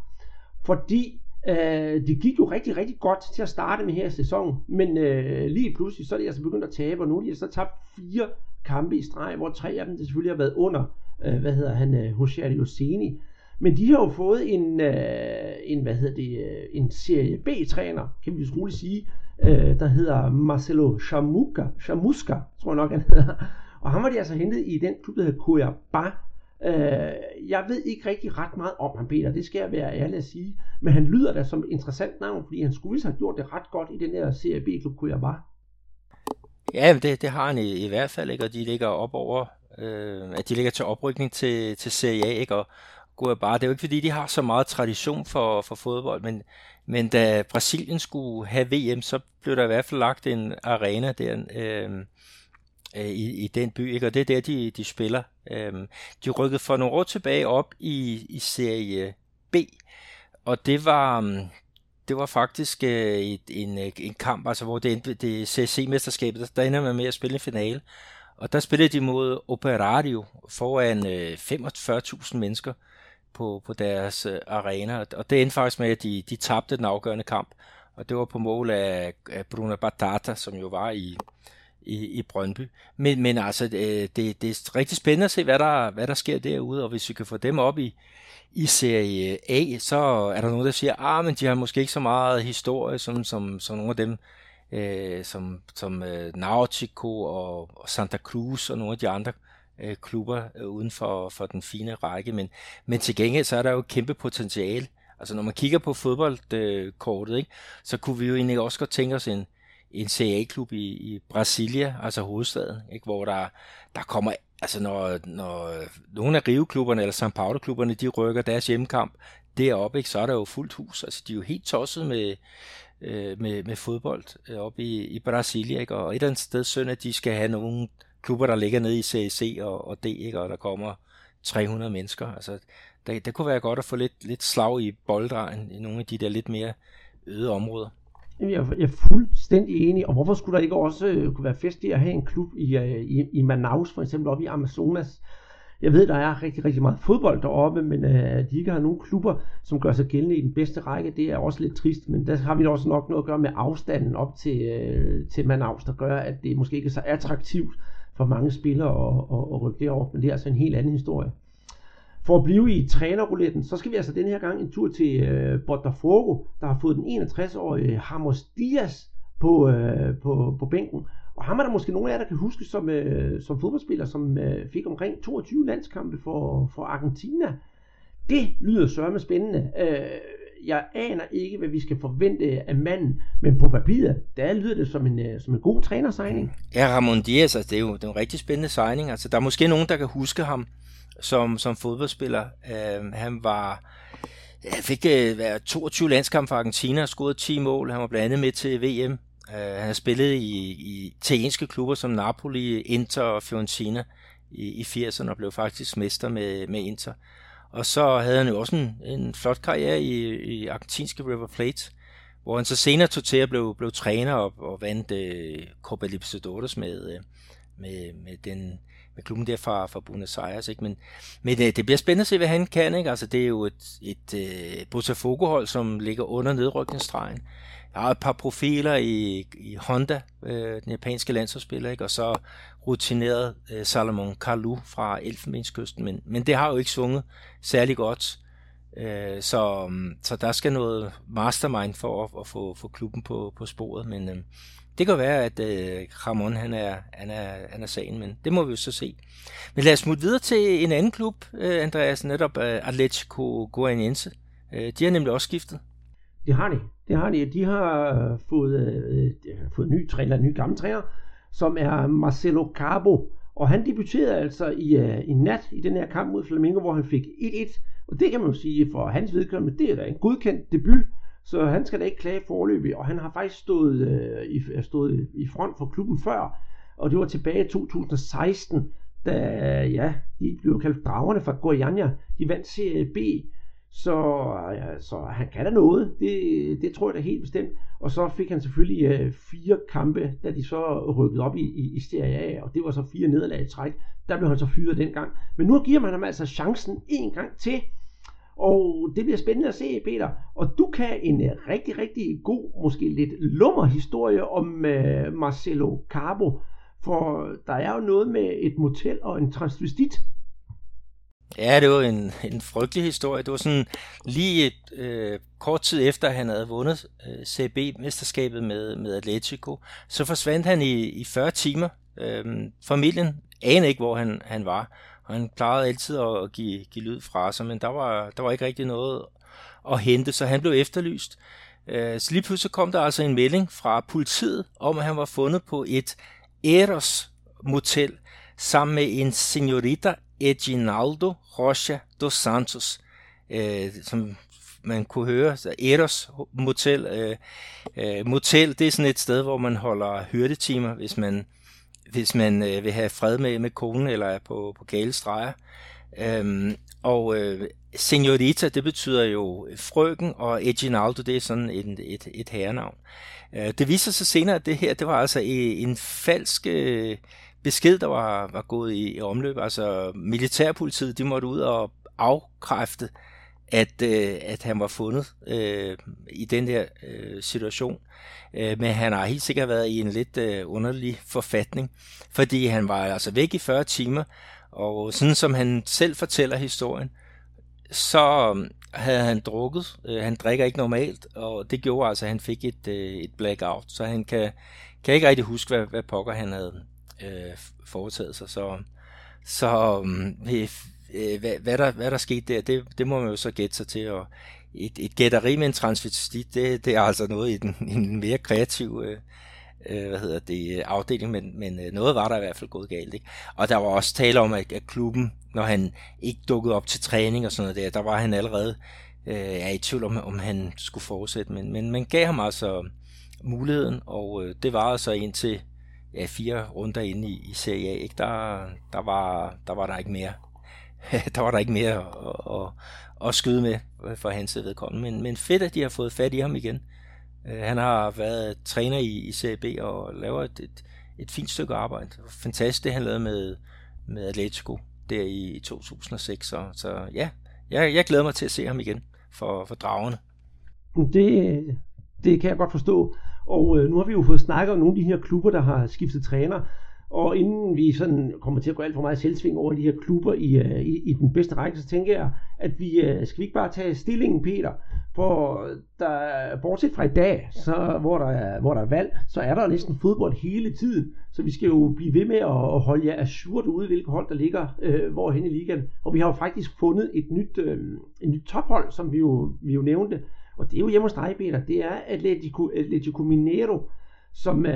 Fordi øh, det gik jo rigtig, rigtig godt til at starte med her sæson, men øh, lige pludselig så er de altså begyndt at tabe, og nu er de så tabt fire kampe i streg, hvor tre af dem det selvfølgelig har været under, øh, hvad hedder han, øh, José Men de har jo fået en, øh, en hvad hedder det, øh, en Serie B-træner, kan vi roligt sige, øh, der hedder Marcelo Chamuca, Chamusca, tror jeg nok han hedder. Og ham var de altså hentet i den klub, der hedder Cuiabá. Øh, jeg ved ikke rigtig ret meget om ham, Peter, det skal jeg være ærlig at sige. Men han lyder da som et interessant navn, fordi han skulle have gjort det ret godt i den der Serie B-klub Cuiabá. Ja, det, det har han i, i hvert fald, ikke? og de ligger op over, øh, at de ligger til oprykning til, til Serie A, ikke? og Cuiabá, det er jo ikke fordi, de har så meget tradition for, for fodbold, men, men da Brasilien skulle have VM, så blev der i hvert fald lagt en arena der, øh, øh, i, i den by, ikke? og det er der, de, de spiller. Øh, de rykkede for nogle år tilbage op i, i serie B, og det var, øh, det var faktisk øh, et, en, øh, en kamp, altså hvor det endte det CSC-mesterskabet, der, der ender man med at spille en finale. Og der spillede de mod Operario foran øh, 45.000 mennesker på, på deres øh, arena. Og det endte faktisk med, at de, de tabte den afgørende kamp. Og det var på mål af, af Bruno Batata, som jo var i, i, i Brøndby. Men, men altså, det, det, det er rigtig spændende at se, hvad der, hvad der sker derude, og hvis vi kan få dem op i, i serie A, så er der nogen, der siger, ah, men de har måske ikke så meget historie, som, som, som nogle af dem, øh, som, som øh, Nautico og, og Santa Cruz og nogle af de andre øh, klubber øh, uden for, for den fine række, men, men til gengæld så er der jo kæmpe potentiale. Altså når man kigger på fodboldkortet, ikke, så kunne vi jo egentlig også godt tænke os en, en CA-klub i, i Brasilia, altså hovedstaden, ikke, hvor der, der kommer, altså når, når øh, nogle af Rio-klubberne eller São Paulo-klubberne, de rykker deres hjemmekamp deroppe, ikke, så er der jo fuldt hus. Altså de er jo helt tosset med, øh, med, med fodbold øh, oppe i, i Brasilia, ikke? og et eller andet sted synd, at de skal have nogle klubber, der ligger nede i CSC og, og D, ikke? og der kommer 300 mennesker. Altså, det, det kunne være godt at få lidt, lidt slag i bolddrejen i nogle af de der lidt mere øde områder. Jeg er, jeg er fuldstændig enig, og hvorfor skulle der ikke også øh, kunne være fest i at have en klub i, øh, i, i Manaus, for eksempel oppe i Amazonas? Jeg ved, der er rigtig, rigtig meget fodbold deroppe, men øh, at de ikke har nogen klubber, som gør sig gældende i den bedste række, det er også lidt trist, men der har vi da også nok noget at gøre med afstanden op til, øh, til Manaus, der gør, at det måske ikke er så attraktivt for mange spillere at, at, at rykke derover, men det er altså en helt anden historie. For at blive i trænerrouletten, så skal vi altså den her gang en tur til øh, Botafogo, der har fået den 61-årige Ramos Dias på, øh, på, på bænken. Og ham er der måske nogle af jer, der kan huske som, øh, som fodboldspiller, som øh, fik omkring 22 landskampe for, for Argentina. Det lyder sørme spændende. Øh, jeg aner ikke, hvad vi skal forvente af manden, men på papiret, der lyder det som en, øh, som en god trænersigning. Ja, Ramon Diaz, altså, det, er jo, det er en rigtig spændende signing. Altså, der er måske nogen, der kan huske ham som, som fodboldspiller. Øh, han var han fik øh, 22 landskampe for Argentina og scoret 10 mål. Han var blandt andet med til VM. Øh, han har spillet i, i italienske klubber som Napoli, Inter og Fiorentina i, i 80'erne og blev faktisk mester med, med Inter. Og så havde han jo også en, en flot karriere i, i argentinske River Plate, hvor han så senere tog til at blev, blev træner og, og vandt øh, Copa Libertadores med, øh, med, med den med klubben der fra, fra Buenos Aires. Ikke? Men, men det, det bliver spændende at se, hvad han kan. Ikke? Altså, det er jo et, et uh, Botafogo-hold, som ligger under nedrykningsstregen. Jeg har et par profiler i, i Honda, øh, den japanske landsholdsspiller, ikke? og så rutineret øh, Salomon Kalou fra Elfenbenskysten, men, men det har jo ikke svunget særlig godt. Øh, så, mm, så der skal noget mastermind for at, at få, få klubben på, på sporet, men øh, det kan være, at øh, Ramon han er, han, er, han er sagen, men det må vi jo så se. Men lad os smutte videre til en anden klub, øh, Andreas, netop øh, Atletico Goianiense. Øh, de har nemlig også skiftet. Det har de. Det har de. De har øh, fået, øh, de har fået ny træner, ny gammel træner, som er Marcelo Cabo. Og han debuterede altså i, uh, i nat i den her kamp mod Flamengo, hvor han fik 1-1. Og det kan man jo sige for hans vedkommende, det er da en godkendt debut. Så han skal da ikke klage forløbig, og han har faktisk stået, øh, i, stået i front for klubben før, og det var tilbage i 2016, da ja, de blev kaldt dragerne fra Goiania. De vandt Serie B, så, så han kan da noget, det, det tror jeg da helt bestemt. Og så fik han selvfølgelig øh, fire kampe, da de så rykkede op i, i, i Serie A, og det var så fire nederlag i træk. Der blev han så fyret dengang. Men nu giver man ham altså chancen en gang til, og det bliver spændende at se, Peter. Og du kan en uh, rigtig, rigtig god, måske lidt lummer historie om uh, Marcelo Cabo. For der er jo noget med et motel og en transvestit. Ja, det var en, en frygtelig historie. Det var sådan lige et, øh, kort tid efter, at han havde vundet øh, CB-mesterskabet med, med Atletico, så forsvandt han i, i 40 timer. Øh, familien anede ikke, hvor han, han var, og han plejede altid at give, give lyd fra sig, men der var, der var ikke rigtig noget at hente, så han blev efterlyst. Øh, så lige pludselig kom der altså en melding fra politiet om, at han var fundet på et Eros motel sammen med en señorita Eginaldo Rocha dos Santos, øh, som man kunne høre. Så Eros Motel, øh, øh, motel, det er sådan et sted, hvor man holder hyrdetimer, hvis man, hvis man øh, vil have fred med, med konen eller er på, på gale streger. Øhm, og øh, Senorita, det betyder jo frøken, og Eginaldo, det er sådan et, et, et herrenavn. Øh, det viser sig senere, at det her, det var altså en falsk øh, besked, der var, var gået i, i omløb. Altså militærpolitiet, de måtte ud og afkræfte, at, øh, at han var fundet øh, i den her øh, situation. Øh, men han har helt sikkert været i en lidt øh, underlig forfatning, fordi han var altså væk i 40 timer, og sådan som han selv fortæller historien, så øh, havde han drukket. Øh, han drikker ikke normalt, og det gjorde altså, at han fik et, øh, et blackout, så han kan, kan ikke rigtig huske, hvad, hvad pokker han havde, øh, foretaget sig. Så, så mm, øh, øh, hvad, hvad, der, hvad der skete der, det, det må man jo så gætte sig til. Og et, et gætteri med en transvestit, det, det er altså noget i den, en mere kreativ øh, øh, hvad hedder det, afdeling, men, men øh, noget var der i hvert fald gået galt. Ikke? Og der var også tale om, at, at klubben, når han ikke dukkede op til træning og sådan noget der, der var han allerede øh, er i tvivl om, om han skulle fortsætte, men, men man gav ham altså muligheden, og øh, det var altså indtil ja, fire runder inde i, i Serie A, ikke? Der, der, var, der var der ikke mere. der var der ikke mere at, at, at skyde med for hans vedkommende. Men, men fedt, at de har fået fat i ham igen. Øh, han har været træner i, i Serie B og laver et, et, et fint stykke arbejde. Fantastisk det han lavede med, med Atletico der i, i 2006. Så, så ja, jeg, jeg glæder mig til at se ham igen for, for dragerne. Det, det kan jeg godt forstå. Og øh, nu har vi jo fået snakket om nogle af de her klubber, der har skiftet træner. Og inden vi sådan kommer til at gå alt for meget selvsving over de her klubber i, øh, i, i den bedste række, så tænker jeg, at vi øh, skal vi ikke bare tage stillingen, Peter? For der, bortset fra i dag, så, hvor, der er, hvor der er valg, så er der næsten fodbold hele tiden. Så vi skal jo blive ved med at, at holde jer assurt ude, hvilke hold der ligger øh, hvorhen i ligaen. Og vi har jo faktisk fundet et nyt, øh, et nyt tophold, som vi jo, vi jo nævnte. Og det er jo hjemme hos dig, Peter. Det er Atletico, Atletico Mineiro, som øh,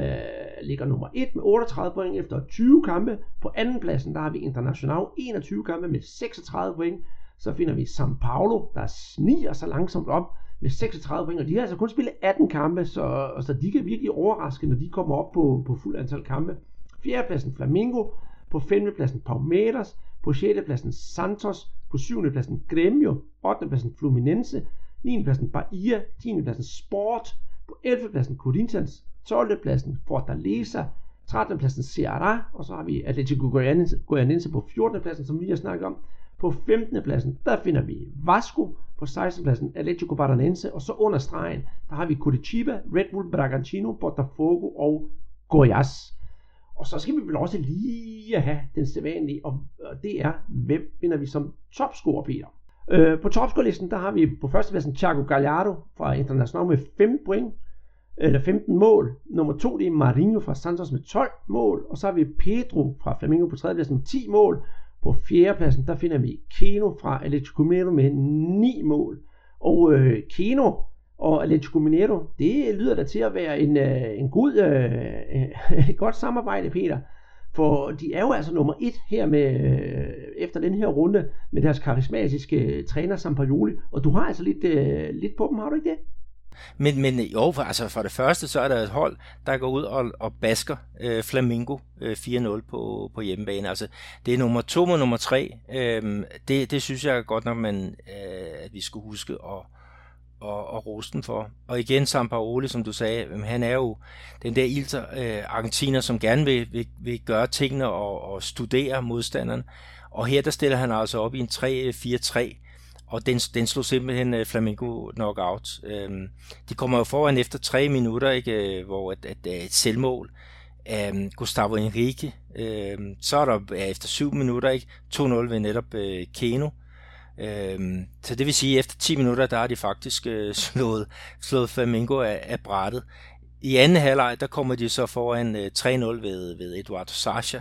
ligger nummer 1 med 38 point efter 20 kampe. På anden pladsen, der har vi International 21 kampe med 36 point. Så finder vi São Paulo, der sniger sig langsomt op med 36 point, og de har altså kun spillet 18 kampe, så, så de kan virkelig overraske, når de kommer op på, på fuld antal kampe. Fjerdepladsen Flamengo, på femtepladsen Palmeiras, på sjettepladsen Santos, på syvendepladsen Grêmio, 8. pladsen Fluminense, 9. pladsen Bahia, 10. pladsen Sport, på 11. pladsen Corinthians, 12. pladsen Fortaleza, 13. pladsen Ceará, og så har vi Atletico Goianense på 14. pladsen, som vi har snakket om. På 15. pladsen, der finder vi Vasco. På 16. pladsen Atletico Paranense. Og så under stregen, der har vi Curitiba, Red Bull Bragantino, Botafogo og Goiás. Og så skal vi vel også lige have den sædvanlige, og det er, hvem finder vi som topscorer, Peter? Øh, på topscorelisten, der har vi på førstepladsen Thiago Gallardo fra International med 5 point, eller 15 mål. Nummer 2, det er Marinho fra Santos med 12 mål, og så har vi Pedro fra Flamengo på tredjepladsen med 10 mål. På fjerdepladsen, der finder vi Keno fra Atletico Mineiro med 9 mål. Og øh, Keno og Atletico Mineiro, det lyder da til at være en, øh, en god, øh, et godt samarbejde, Peter. For de er jo altså nummer et her med, øh, efter den her runde med deres karismatiske øh, træner Sampaoli. Og du har altså lidt, øh, lidt på dem, har du ikke det? Men, men jo, for, altså for det første, så er der et hold, der går ud og, og basker øh, Flamingo øh, 4-0 på, på hjemmebane. Altså, det er nummer to og nummer tre. Øh, det, det synes jeg godt nok, man, øh, at vi skulle huske at, og, og rose den for. Og igen, Sampaoli, som du sagde, han er jo den der ilter øh, argentiner, som gerne vil, vil, vil gøre tingene og, og studere modstanderen. Og her der stiller han altså op i en 3-4-3, øh, og den, den slog simpelthen uh, Flamengo knockout. Øhm, de kommer jo foran efter tre minutter, ikke, øh, hvor et, et, et selvmål af øhm, Gustavo Henrique. Øhm, så er der efter syv minutter ikke 2-0 ved netop øh, Keno. Øh, så det vil sige, at efter 10 minutter, der har de faktisk øh, slået, slået Flamingo af, af brættet. I anden halvleg, der kommer de så foran øh, 3-0 ved, ved Eduardo Sasha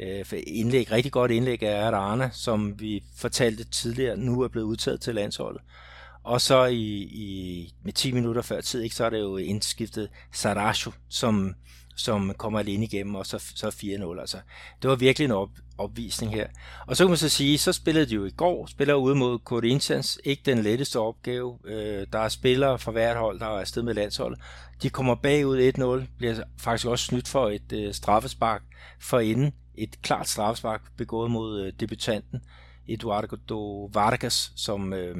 øh, indlæg, rigtig godt indlæg af Arana, som vi fortalte tidligere, nu er blevet udtaget til landsholdet. Og så i, i, med 10 minutter før tid, ikke, så er det jo indskiftet Sarasho, som, som kommer alene igennem, og så, så 4-0. Altså, det var virkelig en op, opvisning her. Og så kan man så sige, så spillede de jo i går, spiller ude mod Corinthians, ikke den letteste opgave. Øh, der er spillere fra hvert hold, der er afsted med landsholdet. De kommer bagud 1-0, bliver faktisk også snydt for et øh, straffespark for inden et klart straffespark begået mod øh, debutanten Eduardo Vargas, som øh,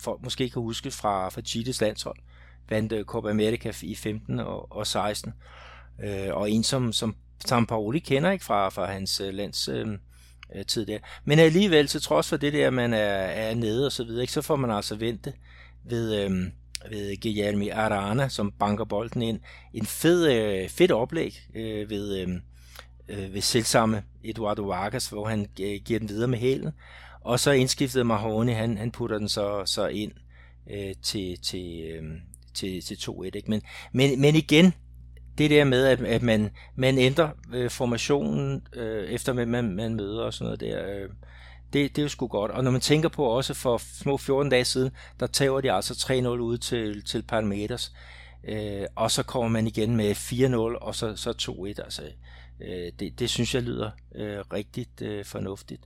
folk måske kan huske fra, fra Chiles landshold, vandt øh, Copa America i 15 og, og 16, øh, og en som, som Sam kender ikke fra, fra hans øh, lands øh, øh, tid der. Men alligevel, til trods for det der, man er, er nede og så videre, ikke, så får man altså vente ved, øh, ved Guillermo Arana, som banker bolden ind. En fed, øh, fedt oplæg øh, ved, øh, øh ved selvsamme Eduardo Vargas, hvor han øh, giver den videre med hælen. Og så indskiftede Mahoney, han, han putter den så, så ind øh, til, til, øh, til, til 2-1. Ikke? Men, men, men igen, det der med, at, at man, man ændrer øh, formationen, øh, efter man, man, man møder og sådan noget der, øh, det, det er jo sgu godt. Og når man tænker på også for små 14 dage siden, der tager de altså 3-0 ud til, til Palmeiras. Øh, og så kommer man igen med 4-0, og så, så 2-1. Altså, Øh, det, det synes jeg lyder øh, rigtigt øh, fornuftigt.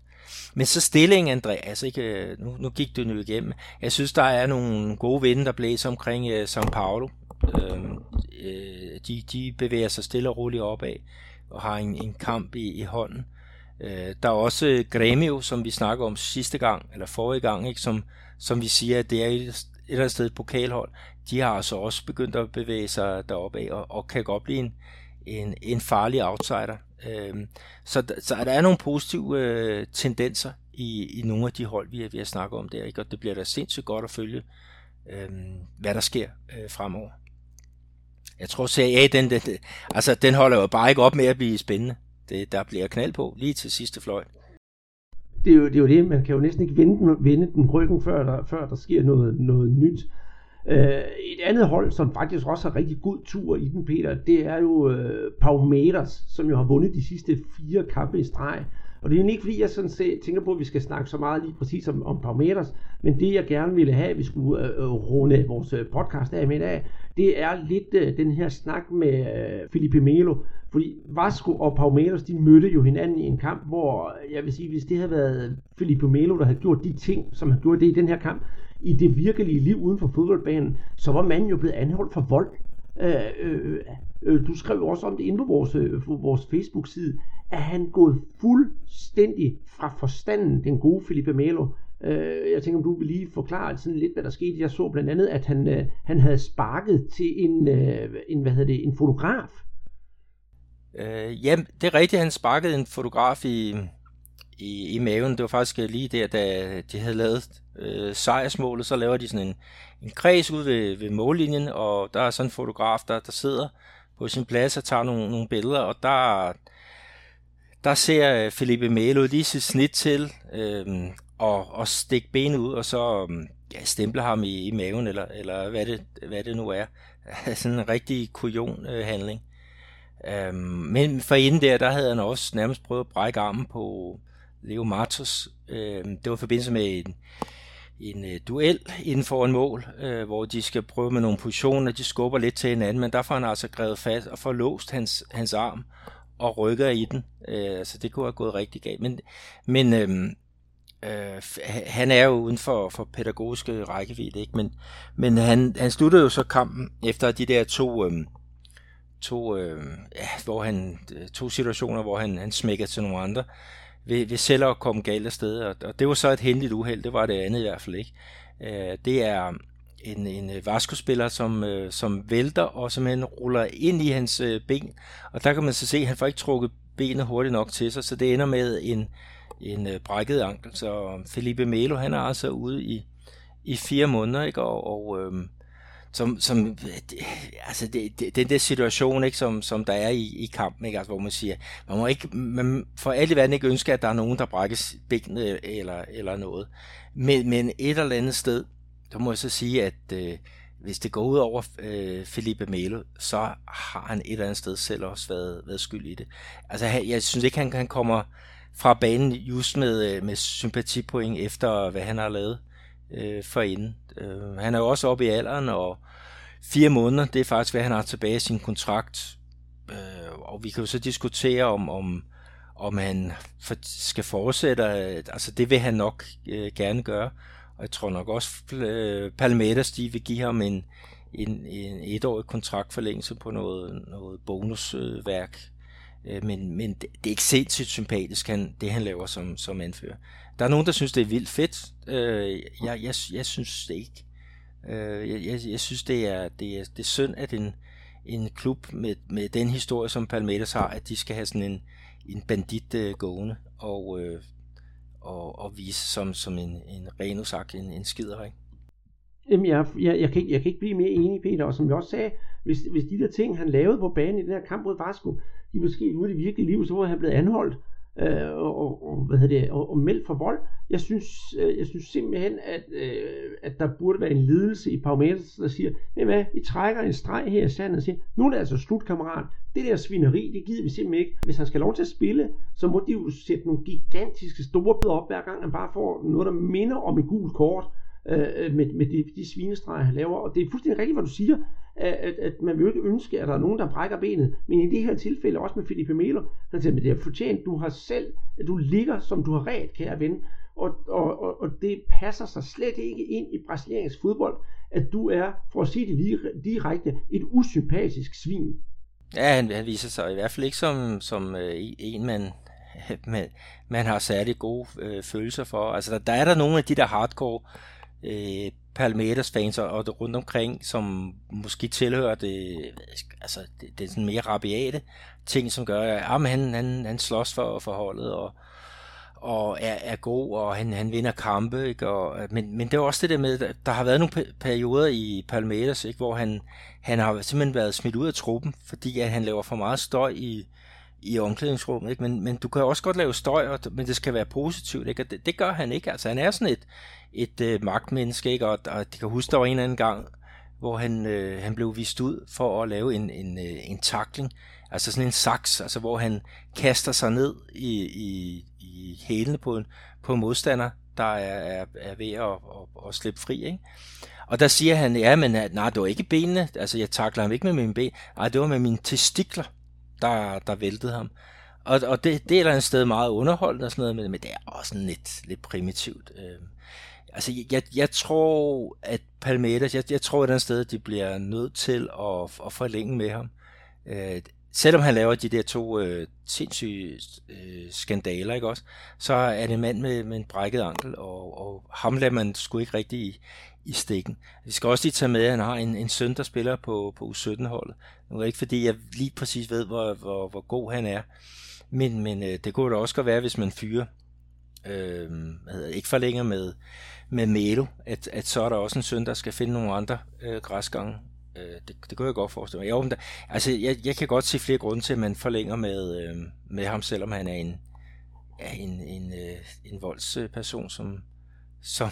Men så stillingen, Andreas, altså ikke? Øh, nu, nu gik du nu igennem. Jeg synes, der er nogle gode vinde, der blæser omkring øh, São Paulo. Øh, Øhm, øh, de, de bevæger sig stille og roligt opad og har en, en kamp i, i hånden. Øh, der er også Grêmio, som vi snakker om sidste gang, eller forrige gang, ikke? Som, som vi siger, at det er et, et eller andet sted et pokalhold, de har altså også begyndt at bevæge sig deroppe af, og, og kan godt blive en, en, en farlig outsider. Øh, så, så der er nogle positive øh, tendenser i, i nogle af de hold, vi, vi har snakket om der, ikke? og det bliver da sindssygt godt at følge, øh, hvad der sker øh, fremover. Jeg tror, CAA, den, den, altså, den holder jo bare ikke op med at blive spændende. Det, der bliver knald på lige til sidste fløjt. Det er, jo, det er jo det, man kan jo næsten ikke vende den, vende den ryggen, før der, før der sker noget, noget nyt. Uh, et andet hold, som faktisk også har rigtig god tur i den, Peter, det er jo øh, uh, Palmeiras, som jo har vundet de sidste fire kampe i streg. Og det er ikke fordi, jeg sådan set tænker på, at vi skal snakke så meget lige præcis om, om Palmeiras, men det jeg gerne ville have, at vi skulle øh, øh runde vores øh, podcast af med i dag, det er lidt øh, den her snak med øh, Felipe Melo. Fordi Vasco og Palmeiras, de mødte jo hinanden i en kamp, hvor øh, jeg vil sige, hvis det havde været Felipe Melo, der havde gjort de ting, som han gjorde det i den her kamp, i det virkelige liv uden for fodboldbanen, så var manden jo blevet anholdt for vold. Øh, øh, øh, du skrev også om det inde på vores, øh, vores Facebook-side, at han gået fuldstændig fra forstanden, den gode Felipe Melo. Øh, jeg tænker, om du vil lige forklare sådan lidt, hvad der skete. Jeg så blandt andet, at han, øh, han havde sparket til en, øh, en, hvad hedder det, en fotograf. Øh, jamen, det er rigtigt, han sparkede en fotograf i, i, i maven. Det var faktisk øh, lige der, da de havde lavet øh, sejrsmålet, så laver de sådan en, en kreds ud ved, ved mållinjen, og der er sådan en fotograf, der, der sidder på sin plads og tager nogle, nogle billeder, og der, der ser øh, Felipe Melo lige sit snit til øh, og, og stikke benet ud, og så øh, ja, stemple ham i, i maven, eller, eller hvad, det, hvad det nu er. sådan en rigtig kujon-handling. Øh, men for inden der, der havde han også nærmest prøvet at brække armen på Leo Martos. Øh, det var i forbindelse med en, en uh, duel inden for en mål, øh, hvor de skal prøve med nogle positioner, de skubber lidt til hinanden, men der får han altså grevet fast og får låst hans, hans arm og rykker i den. Uh, altså det kunne have gået rigtig galt. Men, men uh, han er jo uden for, for pædagogiske rækkevidde, ikke? Men, men han, han sluttede jo så kampen efter de der to... Uh, to, øh, ja, hvor han, to situationer, hvor han, han smækker til nogle andre ved, ved selv at komme galt af sted. Og, og det var så et heldigt uheld, det var det andet i hvert fald ikke. Øh, det er en, en øh, Vasco-spiller, som, øh, som vælter og simpelthen ruller ind i hans øh, ben. Og der kan man så se, at han får ikke trukket benet hurtigt nok til sig, så det ender med en, en øh, brækket ankel. Så Felipe Melo, han er altså ude i, i fire måneder, ikke? og, og øh, som, som altså det, det, den der situation, ikke, som, som der er i, i kampen, ikke, altså, hvor man siger, man må ikke, man for alt i verden ikke ønske, at der er nogen, der brækkes benene eller, eller noget. Men, men et eller andet sted, så må jeg så sige, at øh, hvis det går ud over øh, Felipe Melo, så har han et eller andet sted selv også været, været skyld i det. Altså, jeg synes ikke, han, han kommer fra banen just med, øh, med sympatipoint efter, hvad han har lavet øh, forinden. Øh, han er jo også oppe i alderen, og fire måneder, det er faktisk, hvad han har tilbage i sin kontrakt. Øh, og vi kan jo så diskutere, om, om, om han for, skal fortsætte. Øh, altså, det vil han nok øh, gerne gøre. Og jeg tror nok også, øh, Palmeters, de vil give ham en, en, en etårig kontraktforlængelse på noget, noget bonusværk. Øh, men, men det, det er ikke sindssygt sympatisk, han, det han laver som, som anfører. Der er nogen, der synes, det er vildt fedt. Øh, jeg, jeg, jeg synes det ikke. Øh, jeg, jeg, jeg synes, det er, det er, det er synd, at en, en klub med, med den historie, som Palmeiras har, at de skal have sådan en, en bandit øh, gående og, øh, og, og vise som, som en, en ren sagt, en, en skider, ikke? Jamen, jeg, jeg, jeg, kan ikke, jeg kan ikke blive mere enig, Peter, og som jeg også sagde, hvis, hvis de der ting, han lavede på banen i den her kamp mod Vasco, de måske ude i det virkelige liv, så var han blevet anholdt øh, og, og, hvad hedder det, og, og meldt for vold. Jeg synes, øh, jeg synes simpelthen, at, øh, at der burde være en ledelse i Palmeiras, der siger, ved hvad, vi trækker en streg her i sandet og siger, nu er det altså slut, kammerat. Det der svineri, det gider vi simpelthen ikke. Hvis han skal lov til at spille, så må de jo sætte nogle gigantiske store bøder op, hver gang han bare får noget, der minder om et gult kort øh, øh med, med de, de svinestreger, han laver. Og det er fuldstændig rigtigt, hvad du siger at, at, man vil ikke ønske, at der er nogen, der brækker benet. Men i det her tilfælde, også med Felipe Melo, så siger, det er fortjent, du har selv, at du ligger, som du har ret, kære ven. Og, og, og, og det passer sig slet ikke ind i brasiliansk fodbold, at du er, for at sige det lige, direkte, et usympatisk svin. Ja, han, han viser sig i hvert fald ikke som, som øh, en, man, man, man har særlig gode øh, følelser for. Altså, der, der er der nogle af de der hardcore øh, Palmeiras fans og det rundt omkring, som måske tilhører det, altså det, det er sådan mere rabiate ting, som gør, at ah, han, han, han slås for forholdet, og, og er, er god, og han, han vinder kampe, ikke? Og, men, men det er også det der med, der har været nogle perioder i Palmeiras, ikke? hvor han, han har simpelthen været smidt ud af truppen, fordi at han laver for meget støj i, i omklædningsrummet, ikke? Men, men du kan også godt lave støj, og, men det skal være positivt, ikke? Og det, det gør han ikke, altså han er sådan et, et øh, magtmenneske, ikke? Og, og de kan huske, der var en eller anden gang, hvor han, øh, han blev vist ud for at lave en, en, øh, en takling, altså sådan en saks, altså hvor han kaster sig ned i, i, i hælene på en, på en modstander, der er, er, er ved at, at, at slippe fri, ikke? Og der siger han, ja, men øh, nej, det var ikke benene, altså jeg takler ham ikke med mine ben, nej, det var med mine testikler, der, der væltede ham. Og, og det, det er et eller andet sted meget underholdende og sådan noget, men, men det er også lidt, lidt primitivt. Øh, altså, jeg, jeg tror, at Palmeiras, jeg, jeg tror et eller andet sted, de bliver nødt til at, at forlænge med ham. Øh, selvom han laver de der to øh, sindssyge øh, skandaler, ikke også, så er det en mand med, med en brækket ankel, og, og ham lader man sgu ikke rigtig i, i stikken. Vi skal også lige tage med, at han har en, en søn, der spiller på, på U17-holdet. Nu er det ikke, fordi jeg lige præcis ved, hvor, hvor, hvor god han er, men, men øh, det kunne da også godt være, hvis man fyrer, øh, hvad hedder, ikke forlænger med, med Melo, at, at så er der også en søn, der skal finde nogle andre øh, græsgange Øh, det, det kunne jeg godt forestille mig. Jo, men der, altså, jeg, jeg kan godt se flere grunde til, at man forlænger med, øh, med ham, selvom han er en, er en, en, øh, en voldsperson, som, som,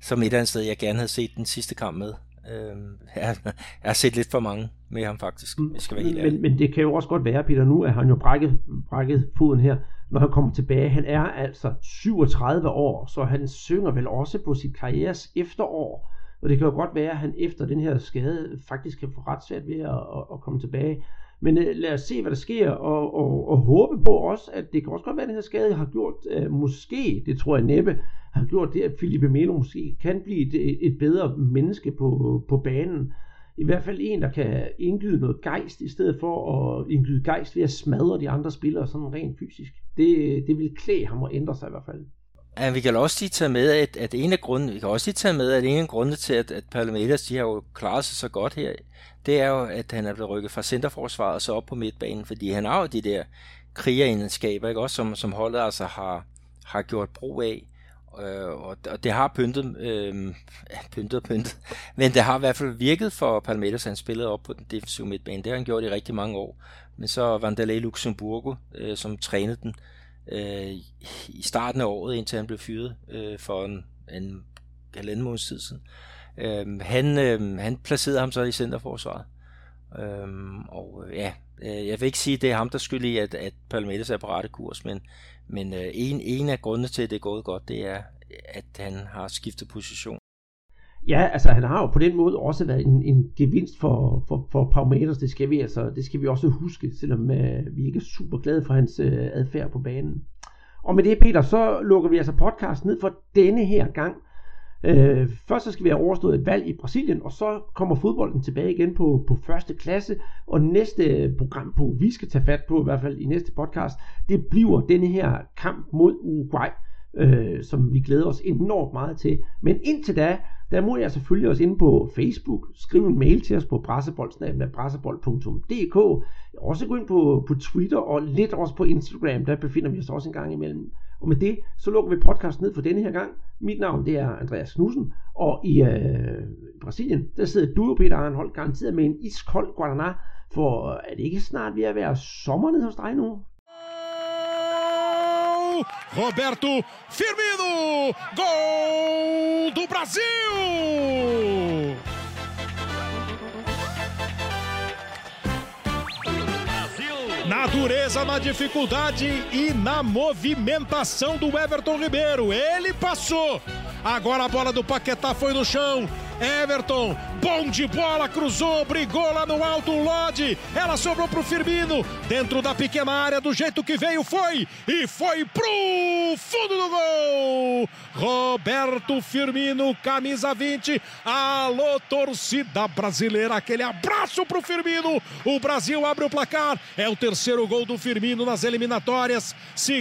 som et eller andet sted, jeg gerne havde set den sidste kamp med. Øh, jeg, jeg har set lidt for mange med ham faktisk, hvis skal være helt men, men det kan jo også godt være, Peter, nu er han jo brækket, brækket foden her, når han kommer tilbage. Han er altså 37 år, så han synger vel også på sit karrieres efterår. Og det kan jo godt være, at han efter den her skade faktisk kan få ret svært ved at, at, at komme tilbage. Men øh, lad os se, hvad der sker, og, og, og håbe på også, at det kan også godt være, at den her skade har gjort, øh, måske, det tror jeg næppe, har gjort det, at Filipe Melo måske kan blive et, øh, et bedre menneske på, på banen. I hvert fald en, der kan indgyde noget gejst, i stedet for at indgyde gejst ved at smadre de andre spillere sådan rent fysisk. Det, øh, det vil klæde ham at ændre sig i hvert fald. Ja, vi kan også lige tage med, at, at en af grunden, vi kan også lige tage med, at en af grundene til, at, at Palmeiras, de har jo klaret sig så godt her, det er jo, at han er blevet rykket fra centerforsvaret og så op på midtbanen, fordi han har jo de der krigeregenskaber, ikke også, som, som holdet altså har, har gjort brug af. Øh, og, og det har pyntet, øh, pyntet og pyntet, men det har i hvert fald virket for Palmeiras, han spillede op på den defensive midtbane. Det har han gjort i rigtig mange år. Men så Vanderlei Luxemburgo, øh, som trænede den, øh, Øh, i starten af året, indtil han blev fyret øh, for en, en halvanden måneds tid siden. Øh, han, øh, han placerede ham så i centerforsvaret. Øh, og øh, ja, øh, jeg vil ikke sige, at det er ham, der skyld i, at, at Palmeiras er på rette kurs, men, men øh, en, en af grundene til, at det er gået godt, det er, at han har skiftet position. Ja, altså han har jo på den måde også været en, en gevinst for, for, for Palmeiras, det skal vi altså, det skal vi også huske, selvom uh, vi ikke er super glade for hans uh, adfærd på banen. Og med det, Peter, så lukker vi altså podcasten ned for denne her gang. Uh, først så skal vi have overstået et valg i Brasilien, og så kommer fodbolden tilbage igen på, på første klasse. Og næste program på, vi skal tage fat på, i hvert fald i næste podcast, det bliver denne her kamp mod Uruguay, øh, som vi glæder os enormt meget til. Men indtil da, der må jeg selvfølgelig også inde på Facebook. Skriv en mail til os på pressebold.dk. Også gå ind på, på Twitter og lidt også på Instagram. Der befinder vi os også en gang imellem. Og med det, så lukker vi podcasten ned for denne her gang. Mit navn det er Andreas Knudsen, og i øh, Brasilien, der sidder du, Peter Arnhold, garanteret med en iskold Guaraná, for er det ikke snart ved at være sommer nede hos dig nu? Roberto Firmino! Gol do Brasil! Na dureza, na dificuldade e na movimentação do Everton Ribeiro. Ele passou. Agora a bola do Paquetá foi no chão. Everton, bom de bola, cruzou, brigou lá no alto o Lodi. Ela sobrou pro Firmino, dentro da pequena área, do jeito que veio, foi e foi pro fundo do gol. Roberto Firmino, camisa 20. Alô, torcida brasileira, aquele abraço pro Firmino. O Brasil abre o placar, é o terceiro gol do Firmino nas eliminatórias. Se